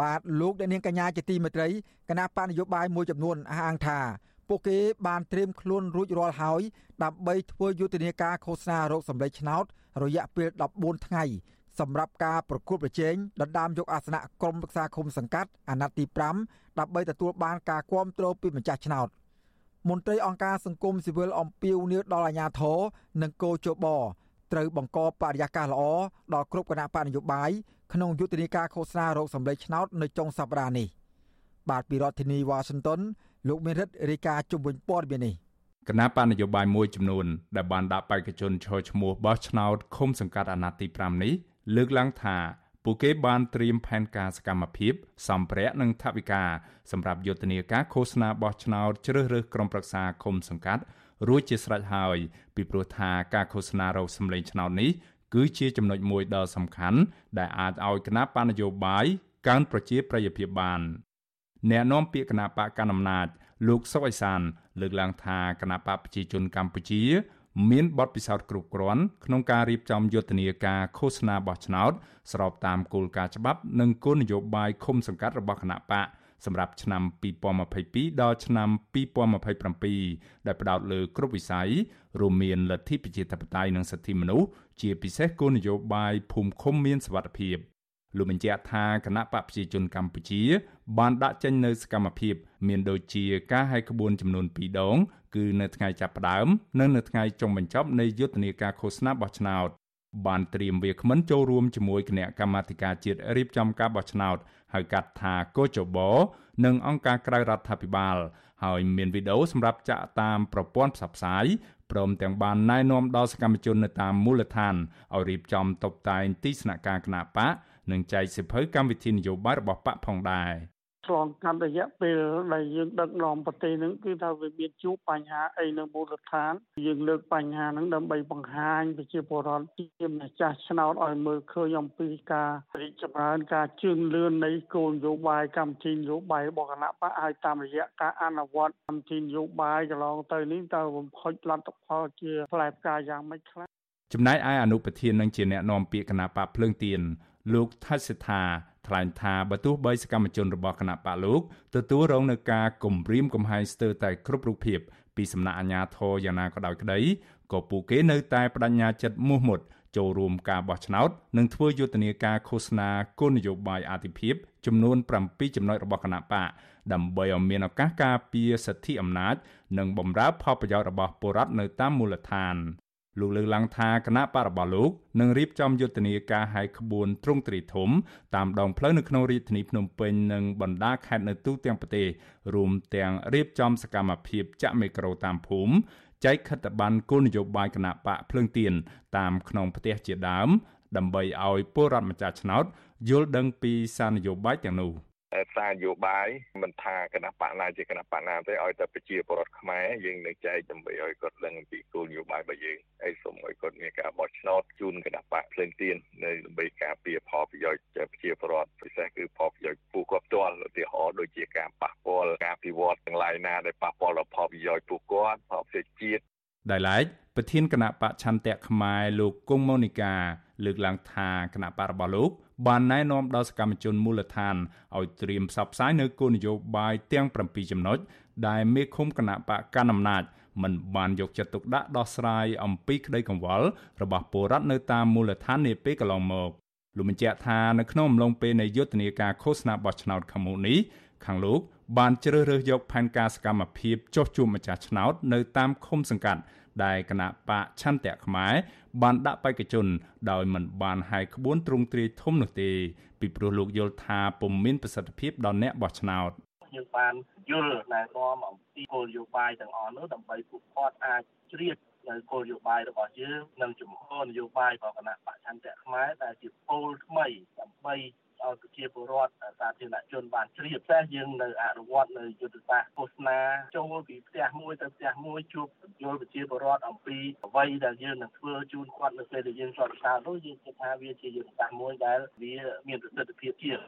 បាទលោកអ្នកនាងកញ្ញាជាទីមេត្រីគណៈបកនយោបាយមួយចំនួនអះអាងថាពួកគេបានត្រៀមខ្លួនរួចរាល់ហើយដើម្បីធ្វើយុទ្ធនាការឃោសនារោគសម្លេងឆ្នោត រយៈពេល14ថ្ងៃសម្រាប់ការប្រគល់ប្រជែងដណ្ដើមយកអាសនៈក្រុមប្រឹក្សាឃុំសង្កាត់អាណត្តិទី5ដើម្បីទទួលបានការគាំទ្រពីម្ចាស់ឆ្នោតមន្ត្រីអង្គការសង្គមស៊ីវិលអំពាវនាវដល់អាជ្ញាធរនិងកោជបត្រូវបង្កបរិយាកាសល្អដល់គ្រប់គណៈបកនយោបាយក្នុងយុទ្ធនាការឃោសនារោគសម្លេងឆ្នោតនៅចុងសប្តាហ៍នេះបាទពីរដ្ឋធានីវ៉ាស៊ីនតោនលោកមានរិទ្ធរាយការណ៍ជុំវិញព័ត៌មាននេះ គណៈបកនយោបាយមួយចំនួនដែលបានដាក់បេក្ខជនឈរឈ្មោះបោះឆ្នោតឃុំសង្កាត់អាណត្តិទី5នេះលើកឡើងថាពួកគេបានត្រៀមផែនការសកម្មភាពសម្ភារៈនិងថវិកាសម្រាប់យុទ្ធនាការឃោសនាបោះឆ្នោតជ្រើសរើសក្រុមប្រឹក្សាឃុំសង្កាត់រួចជាស្រេចហើយពីព្រោះថាការឃោសនារោគសម្លេងឆ្នោតនេះគឺជាចំណុចមួយដ៏សំខាន់ដែលអាចឲ្យគណៈបណ្ឌនយោបាយកើនប្រជាប្រិយភាពបានអ្នកនាំពាក្យគណៈបកកណ្ដាលអំណាច លោកសុកអេសានលើកឡើងថាគណៈបកប្រជាជនកម្ពុជា មានបទពិសោធន៍គ្រប់គ្រាន់ក្នុងការរៀបចំយុទ្ធនាការឃោសនាបោះឆ្នោតស្របតាមគោលការណ៍ច្បាប់និងគោលនយោបាយឃុំសង្កាត់របស់គណៈបកសម្រាប់ឆ្នាំ2022ដល់ឆ្នាំ2027ដែលផ្ដោតលើគ្រប់វិស័យរួមមានលទ្ធិប្រជាធិបតេយ្យនិងសិទ្ធិមនុស្សជាពិសេសគោលនយោបាយភូមិឃុំមានសុវត្ថិភាព លោកបញ្ជាក់ថាគណៈបកប្រជាជនកម្ពុជា បានដាក់ចេញនូវសកម្មភាព មានដូចជាការហែកក្បួនចំនួន2ដង គឺនៅថ្ងៃចាប់ផ្ដើមនិងនៅថ្ងៃចុងបញ្ចប់នៃយុទ្ធនាការឃោសនាបោះឆ្នោតបានត្រៀមវាគ្មិនចូលរួមជាមួយគណៈកម្មាធិការជាតិរៀបចំការបោះឆ្នោតហៅកាត់ថាកោចបនិងអង្គការក្រៅរដ្ឋាភិបាល ហើយមានវីដេអូសម្រាប់ចាក់តាមប្រព័ន្ធផ្សព្វផ្សាយព្រមទាំងបានណែនាំដល់សកម្មជននៅតាមមូលដ្ឋានឲ្យរៀបចំតុបតែងទីស្នាក់ការគណៈបក និងចែកសិភៅកម្មវិធីនយោបាយរបស់បកផងដែរឆ្លងកាត់រយៈពេលដែលយើងដឹកនាំប្រទេសហ្នឹងគឺថាវាមានជួបបញ្ហាអីនៅមូលដ្ឋានយើងលើកបញ្ហាហ្នឹងដើម្បីបង្ហាញប្រជាពលរដ្ឋជាម្ចាស់ឆ្នោតឲ្យមើលឃើញអំពីការរីកចម្រើនការជឿនលឿននៃគោលនយោបាយកម្មវិធីនយោបាយរបស់គណៈបកឲ្យតាមរយៈការអនុវត្តកម្មវិធីនយោបាយកន្លងទៅនេះតើបំផុចលទ្ធផលជាផ្លែផ្កាយ៉ាងម៉េចខ្លះចំណែកឯអនុប្រធាននឹងជាអ្នកនាំពាក្យគណៈបកភ្លើងទៀន លោកថាសិដ្ឋាថ្លែងថាបើទោះបីសកម្មជនរបស់គណៈបកលោកទទួលរងនឹងការគំរាមកំហែងស្ទើរតែគ្រប់រូបភាពពីសំណាក់អាជ្ញាធរយ៉ាងណាក៏ដោយក្តីក៏ពួកគេនៅតែបដិញ្ញាចិត្តមោះមុតចូលរួមការបោះឆ្នោតនិងធ្វើយុទ្ធនាការឃោសនាគោលនយោបាយអាទិភាពចំនួន7ចំណុចរបស់គណៈបកដើម្បីឲ្យមានឱកាសការពារសិទ្ធិអំណាច និងបម្រើផលប្រយោជន៍របស់ពលរដ្ឋនៅតាមមូលដ្ឋាន លោកលើកឡើងថាគណៈបករបស់លោកនឹងរៀបចំយុទ្ធនាការហែកក្បួនទ្រង់ទ្រាយធំតាមដងផ្លូវនៅក្នុងរាជធានីភ្នំពេញនិងបណ្ដាខេត្តនៅទូទាំងប្រទេសរួមទាំងរៀបចំសកម្មភាពចាក់មីក្រូតាមភូមិចែកខិត្តប័ណ្ណគោលនយោបាយគណៈបកភ្លើងទៀនតាមក្នុងផ្ទះជាដើម ដើម្បីឲ្យពលរដ្ឋម្ចាស់ឆ្នោតយល់ដឹងពីសារនយោបាយទាំងនោះ។ សារនយោបាយមិនថាគណៈបកណាជាគណៈបកណាទេឲ្យតែប្រជាពលរដ្ឋខ្មែរយើងនឹងចែកដើម្បីឲ្យគាត់ដឹងពីគោលនយោបាយរបស់យើងហើយសូមឲ្យគាត់មានការបោះឆ្នោតជូនគណៈបកភ្លើងទៀននៅដើម្បីការពារផលប្រយោជន៍ប្រជាពលរដ្ឋពិសេសគឺផលប្រយោជន៍ពួកគាត់ផ្ទាល់ឧទាហរណ៍ដូចជាការប៉ះពាល់ការពិវត្តទាំងឡាយណាដែលប៉ះពាល់ដល់ផលប្រយោជន៍ពួកគាត់ផលប្រយោជន៍ជាតិដែលឡែកប្រធានគណៈបកឆន្ទៈខ្មែរលោកគង់ម៉ូនីកា លើកឡើងថាគណៈបករបស់លោកបានណែនាំដល់សកម្មជនមូលដ្ឋានឲ្យត្រៀមផ្សព្វផ្សាយនៅគោលនយោបាយទាំង7ចំណុចដែលមេឃុំគណៈបកកណ្ដាលអំណាចមិនបានយកចិត្តទុកដាក់ដោះស្រាយអំពីក្តីកង្វល់របស់ពលរដ្ឋនៅតាមមូលដ្ឋាននាពេលកន្លងមកលោកបញ្ជាក់ថានៅក្នុងអំឡុងពេលនៃយុទ្ធនាការឃោសនាបោះឆ្នោតខាងមុខនេះខាងលោកបានជ្រើសរើសយកផែនការសកម្មភាពចុះជួបម្ចាស់ឆ្នោតនៅតាមឃុំសង្កាត់ ដែលគណៈបកឆន្ទៈខ្មែរបានដាក់បេក្ខជន ដោយមិនបានហាយក្បួនទ្រង់ទ្រាយធំនោះទេ ពីព្រោះលោកយល់ថាពុំមានប្រសិទ្ធភាពដល់អ្នកបោះឆ្នោតយើងបានយល់ណែនាំអំពីគោលនយោបាយទាំងអស់នោះដើម្បីពួកគាត់អាចជ្រាបនៅគោលនយោបាយរបស់យើងនិងជំហរនយោបាយរបស់គណៈបច្ឆន្ទៈខ្មែរដែលជាគោលថ្មីដើម្បី ឲ្យប្រជាពលរដ្ឋសាធារណជនបានជ្រាបតែយើងនៅអនុវត្តនៅយុទ្ធសាស្ត្រឃោសនាចូលពីផ្ទះមួយទៅផ្ទះមួយជួបយល់ប្រជាពលរដ្ឋអំពីអ្វីដែលយើងនឹងធ្វើជូនគាត់នៅពេលដែលយើងជាប់ឆ្នោតនោះយើងគិតថាវាជាយុទ្ធសាស្ត្រមួយដែលវាមានប្រសិទ្ធភាពជាង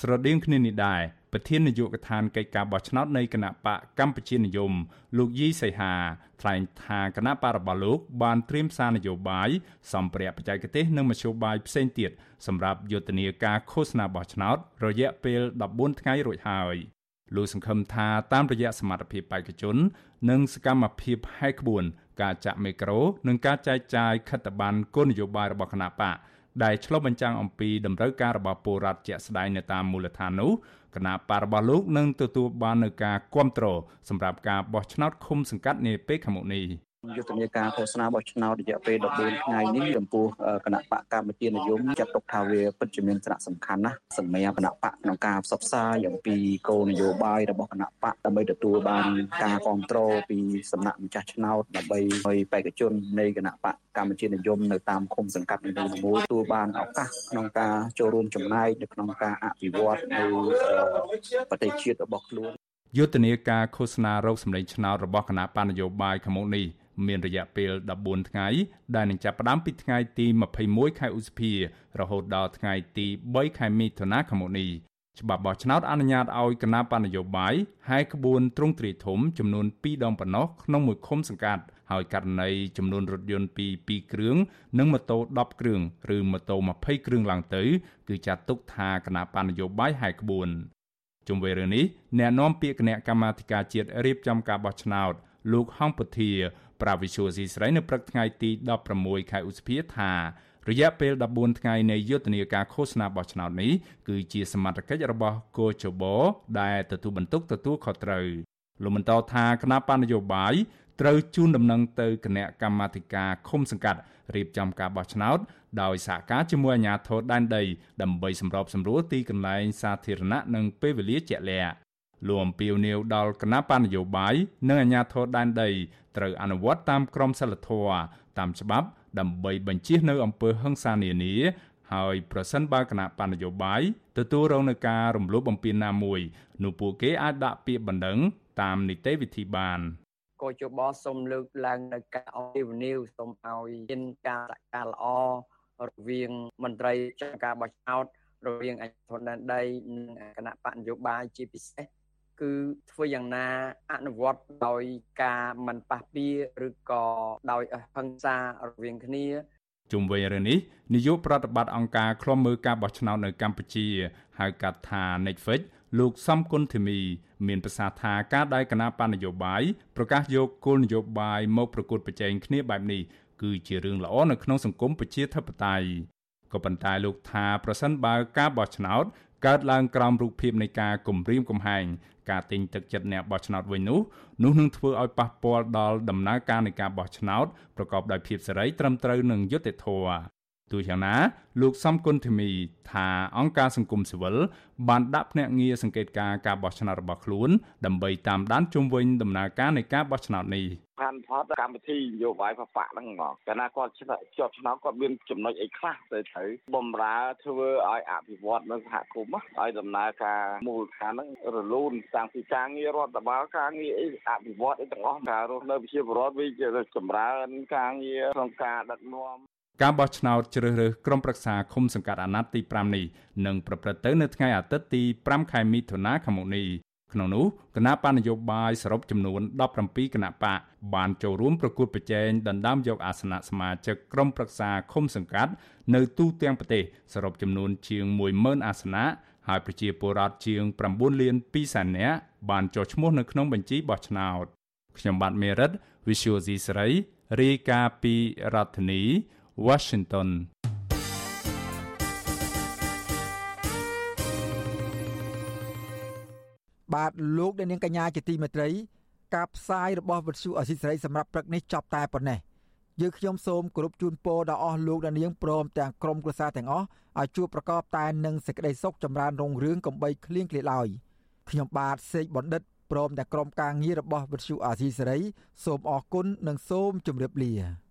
ស្រដៀងគ្នានេះដែរប្រធាននាយកដ្ឋានកិច្ចការបោះឆ្នោតនៃគណៈបកកម្ពុជានិយម លោកយីសីហាថ្លែងថាគណៈបករបស់លោកបានត្រៀមសារនយោបាយសម្ភារៈបច្ចេកទេសនិងមធ្យោបាយផ្សេងទៀតសម្រាប់យុទ្ធនាការឃោសនាបោះឆ្នោត រយៈពេល14ថ្ងៃរួចហើយលោកសង្ឃឹមថាតាមរយៈសមត្ថភាពបេក្ខជន និងសកម្មភាពហែកក្បួន ការចាក់មីក្រូ និងការចែកចាយខិត្តប័ណ្ណគោលនយោបាយរបស់គណៈបក ដែលឆ្លុះបញ្ចាំងអំពីតម្រូវការរបស់ពលរដ្ឋជាក់ស្ដែងនៅតាមមូលដ្ឋាននោះគណៈបករបស់លោកនឹងទទួលបាននូវការគ្រប់គ្រងសម្រាប់ការបោះឆ្នោតឃុំសង្កាត់នាពេលខាងមុខនេះ យុទ្ធនាការឃោសនាបោះឆ្នោតរយៈពេល14ថ្ងៃនេះចំពោះគណៈបកកម្ពុជានិយមចាត់ទុកថាវាពិតជាមានសារៈសំខាន់ណាស់សម្រាប់គណៈបកក្នុងការផ្សព្វផ្សាយអំពីគោលនយោបាយរបស់គណៈបកដើម្បីទទួលបានការគ្រប់គ្រងពីសំណាក់ម្ចាស់ឆ្នោតដើម្បីឲ្យបេក្ខជននៃគណៈបកកម្ពុជានិយមនៅតាមឃុំសង្កាត់នីមួយៗទទួលបានឱកាសក្នុងការចូលរួមចំណែកនៅក្នុងការអភិវឌ្ឍនៅប្រទេសជាតិរបស់ខ្លួនយុទ្ធនាការឃោសនារោគសម្លេងឆ្នោតរបស់គណៈបញ្ញយោបាយខាងមុខនេះ មានរយៈពេល14ថ្ងៃ ដែលនឹងចាប់ផ្ដើមពីថ្ងៃទី21ខែឧសភា រហូតដល់ថ្ងៃទី3ខែមិថុនាឆ្នាំនេះច្បាប់បោះឆ្នោតអនុញ្ញាតឲ្យគណៈបណ្ឌនយោបាយហាយក្បួនទ្រង់ទ្រាយធំចំនួន2ដងប៉ុណ្ណោះក្នុងមួយឃុំសង្កាត់ហើយករណីចំនួនរថយន្តពី2គ្រឿងនិងម៉ូតូ10គ្រឿងឬម៉ូតូ20គ្រឿងឡើងទៅ គឺចាត់ទុកថាគណៈបណ្ឌនយោបាយហាយក្បួនជុំវិញរឿងនេះអ្នកនាំពាក្យគណៈកម្មាធិការជាតិរៀបចំការបោះឆ្នោតលោកហងពធា ប្រាវិសុយស៊ីស្រីនៅព្រឹកថ្ងៃទី16ខែឧសភាថារយៈពេល14ថ្ងៃនៃយុទ្ធនាការឃោសនាបោះឆ្នោតនេះគឺជាសមត្ថកិច្ចរបស់គូជបដែលទទួលបន្ទុកទទួលខុសត្រូវលោកបន្តថាគណៈបញ្ញយោបាយត្រូវជូនដំណឹងទៅគណៈកម្មាធិការឃុំសង្កាត់រៀបចំការបោះឆ្នោតដោយសហការជាមួយអាជ្ញាធរដែនដីដើម្បីសម្របសម្រួលទីកន្លែងសាធារណៈនិងពេលវេលាជាក់លាក់ លោកអំពីវនីវដល់គណៈបញ្ញយោបាយនិងអាជ្ញាធរដែនដីត្រូវអនុវត្តតាមក្រមសីលធម៌តាមច្បាប់ដើម្បីបញ្ជៀសនៅអំពើហិង្សានានាហើយប្រសិនបើគណៈបញ្ញយោបាយទទួលរងនឹងការរំលោភបំពានណាមួយនោះពួកគេអាចដាក់ពាក្យបណ្ដឹងតាមនីតិវិធីបានកោជបសូមលើកឡើងនៅការអភិវនីវសូមឲ្យមានការសហការល្អរវាងមន្ត្រីចាត់ការបោះឆ្នោតរវាងអាជ្ញាធរដែនដីនិងគណៈបកនយោបាយជាពិសេស គឺធ្វើយ៉ាងណាអនុវត្តដោយការមិនប៉ះពៀឬក៏ដោយហិង្សារវាងគ្នាជុំវិញរឿងនេះនាយកប្រតិបត្តិអង្គការឃ្លាំមើលការបោះឆ្នោតនៅកម្ពុជាហៅកាត់ថា Netflix លោកសំគុណធីមី មានប្រសាសន៍ថាការដែលគណៈបណ្ឌនយោបាយប្រកាសយកគោលនយោបាយមកប្រកួតប្រជែងគ្នាបែបនេះគឺជារឿងល្អនៅក្នុងសង្គមប្រជាធិបតេយ្យក៏ប៉ុន្តែលោកថាប្រសិនបើការបោះឆ្នោត កើតឡើងក្រោមរូបភាពនៃការគំរាមកំហែងការទិញទឹកចិត្តអ្នកបោះឆ្នោតវិញនោះនោះនឹងធ្វើឲ្យប៉ះពាល់ដល់ដំណើរការនៃការបោះឆ្នោតប្រកបដោយភាពសេរីត្រឹមត្រូវនិងយុត្តិធម៌ ទោះយ៉ាងណាលោកសំគុណធីមីថាអង្គការសង្គមស៊ីវិលបានដាក់ភ្នាក់ងារសង្កេតការការបោះឆ្នោតរបស់ខ្លួនដើម្បីតាមដានជុំវិញដំណើរការនៃការបោះឆ្នោតនេះផានផតកម្មវិធីនយោបាយបបកហ្នឹងមកកាលណាគាត់ជាប់ឆ្នោតគាត់មានចំណុចអីខ្លះទៅត្រូវបំរើធ្វើឲ្យអភិវឌ្ឍនៅសហគមន៍ឲ្យដំណើរការមូលដ្ឋានហ្នឹងរលូនតាំងពីការងាររដ្ឋបាលការងារអីអភិវឌ្ឍអីទាំងអស់ការរស់នៅប្រជាពលរដ្ឋវាជាចម្រើនការងារក្នុងការដឹកនាំ ការបោះឆ្នោតជ្រើសរើសក្រុមប្រឹក្សាឃុំសង្កាត់អាណត្តិទី5នេះនឹងប្រព្រឹត្តទៅនៅថ្ងៃអាទិត្យទី5ខែមិថុនាឆ្នាំនេះក្នុងនោះគណៈបណ្ឌនយោបាយសរុបចំនួន17គណៈបកបានចូលរួមប្រគួតប្រជែងដណ្ដើមយកអាសនៈសមាជិកក្រុមប្រឹក្សាឃុំសង្កាត់នៅទូទាំងប្រទេសសរុបចំនួនជាង10000អាសនៈហើយប្រជាពលរដ្ឋជាង9លាន2សែននាក់បានចុះឈ្មោះនៅក្នុងបញ្ជីបោះឆ្នោតខ្ញុំបាទមេរិត Visual C ស្រីរាយការណ៍ពីរដ្ឋធានី Washington បបាទលោកអ្នកនាងកញ្ញាជាទីមេត្រី ការផ្សាយរបស់វិទ្យុអស៊ីសេរីសម្រាប់ព្រឹកនេះចប់តែប៉ុណ្ណេះយើងខ្ញុំសូមគោរពជូនពរដល់អស់លោកអ្នកនាងព្រមទាំងក្រុមគ្រួសារទាំងអស់ឲ្យជួបប្រកបតែនឹងសេចក្តីសុខចម្រើនរុងរឿងកំបីគ្លៀងគ្លាឡើយខ្ញុំបាទសេកបណ្ឌិតព្រមទាំងក្រុមការងាររបស់វិទ្យុអាស៊ីសេរីសូមអរគុណនិងសូមជម្រាបលា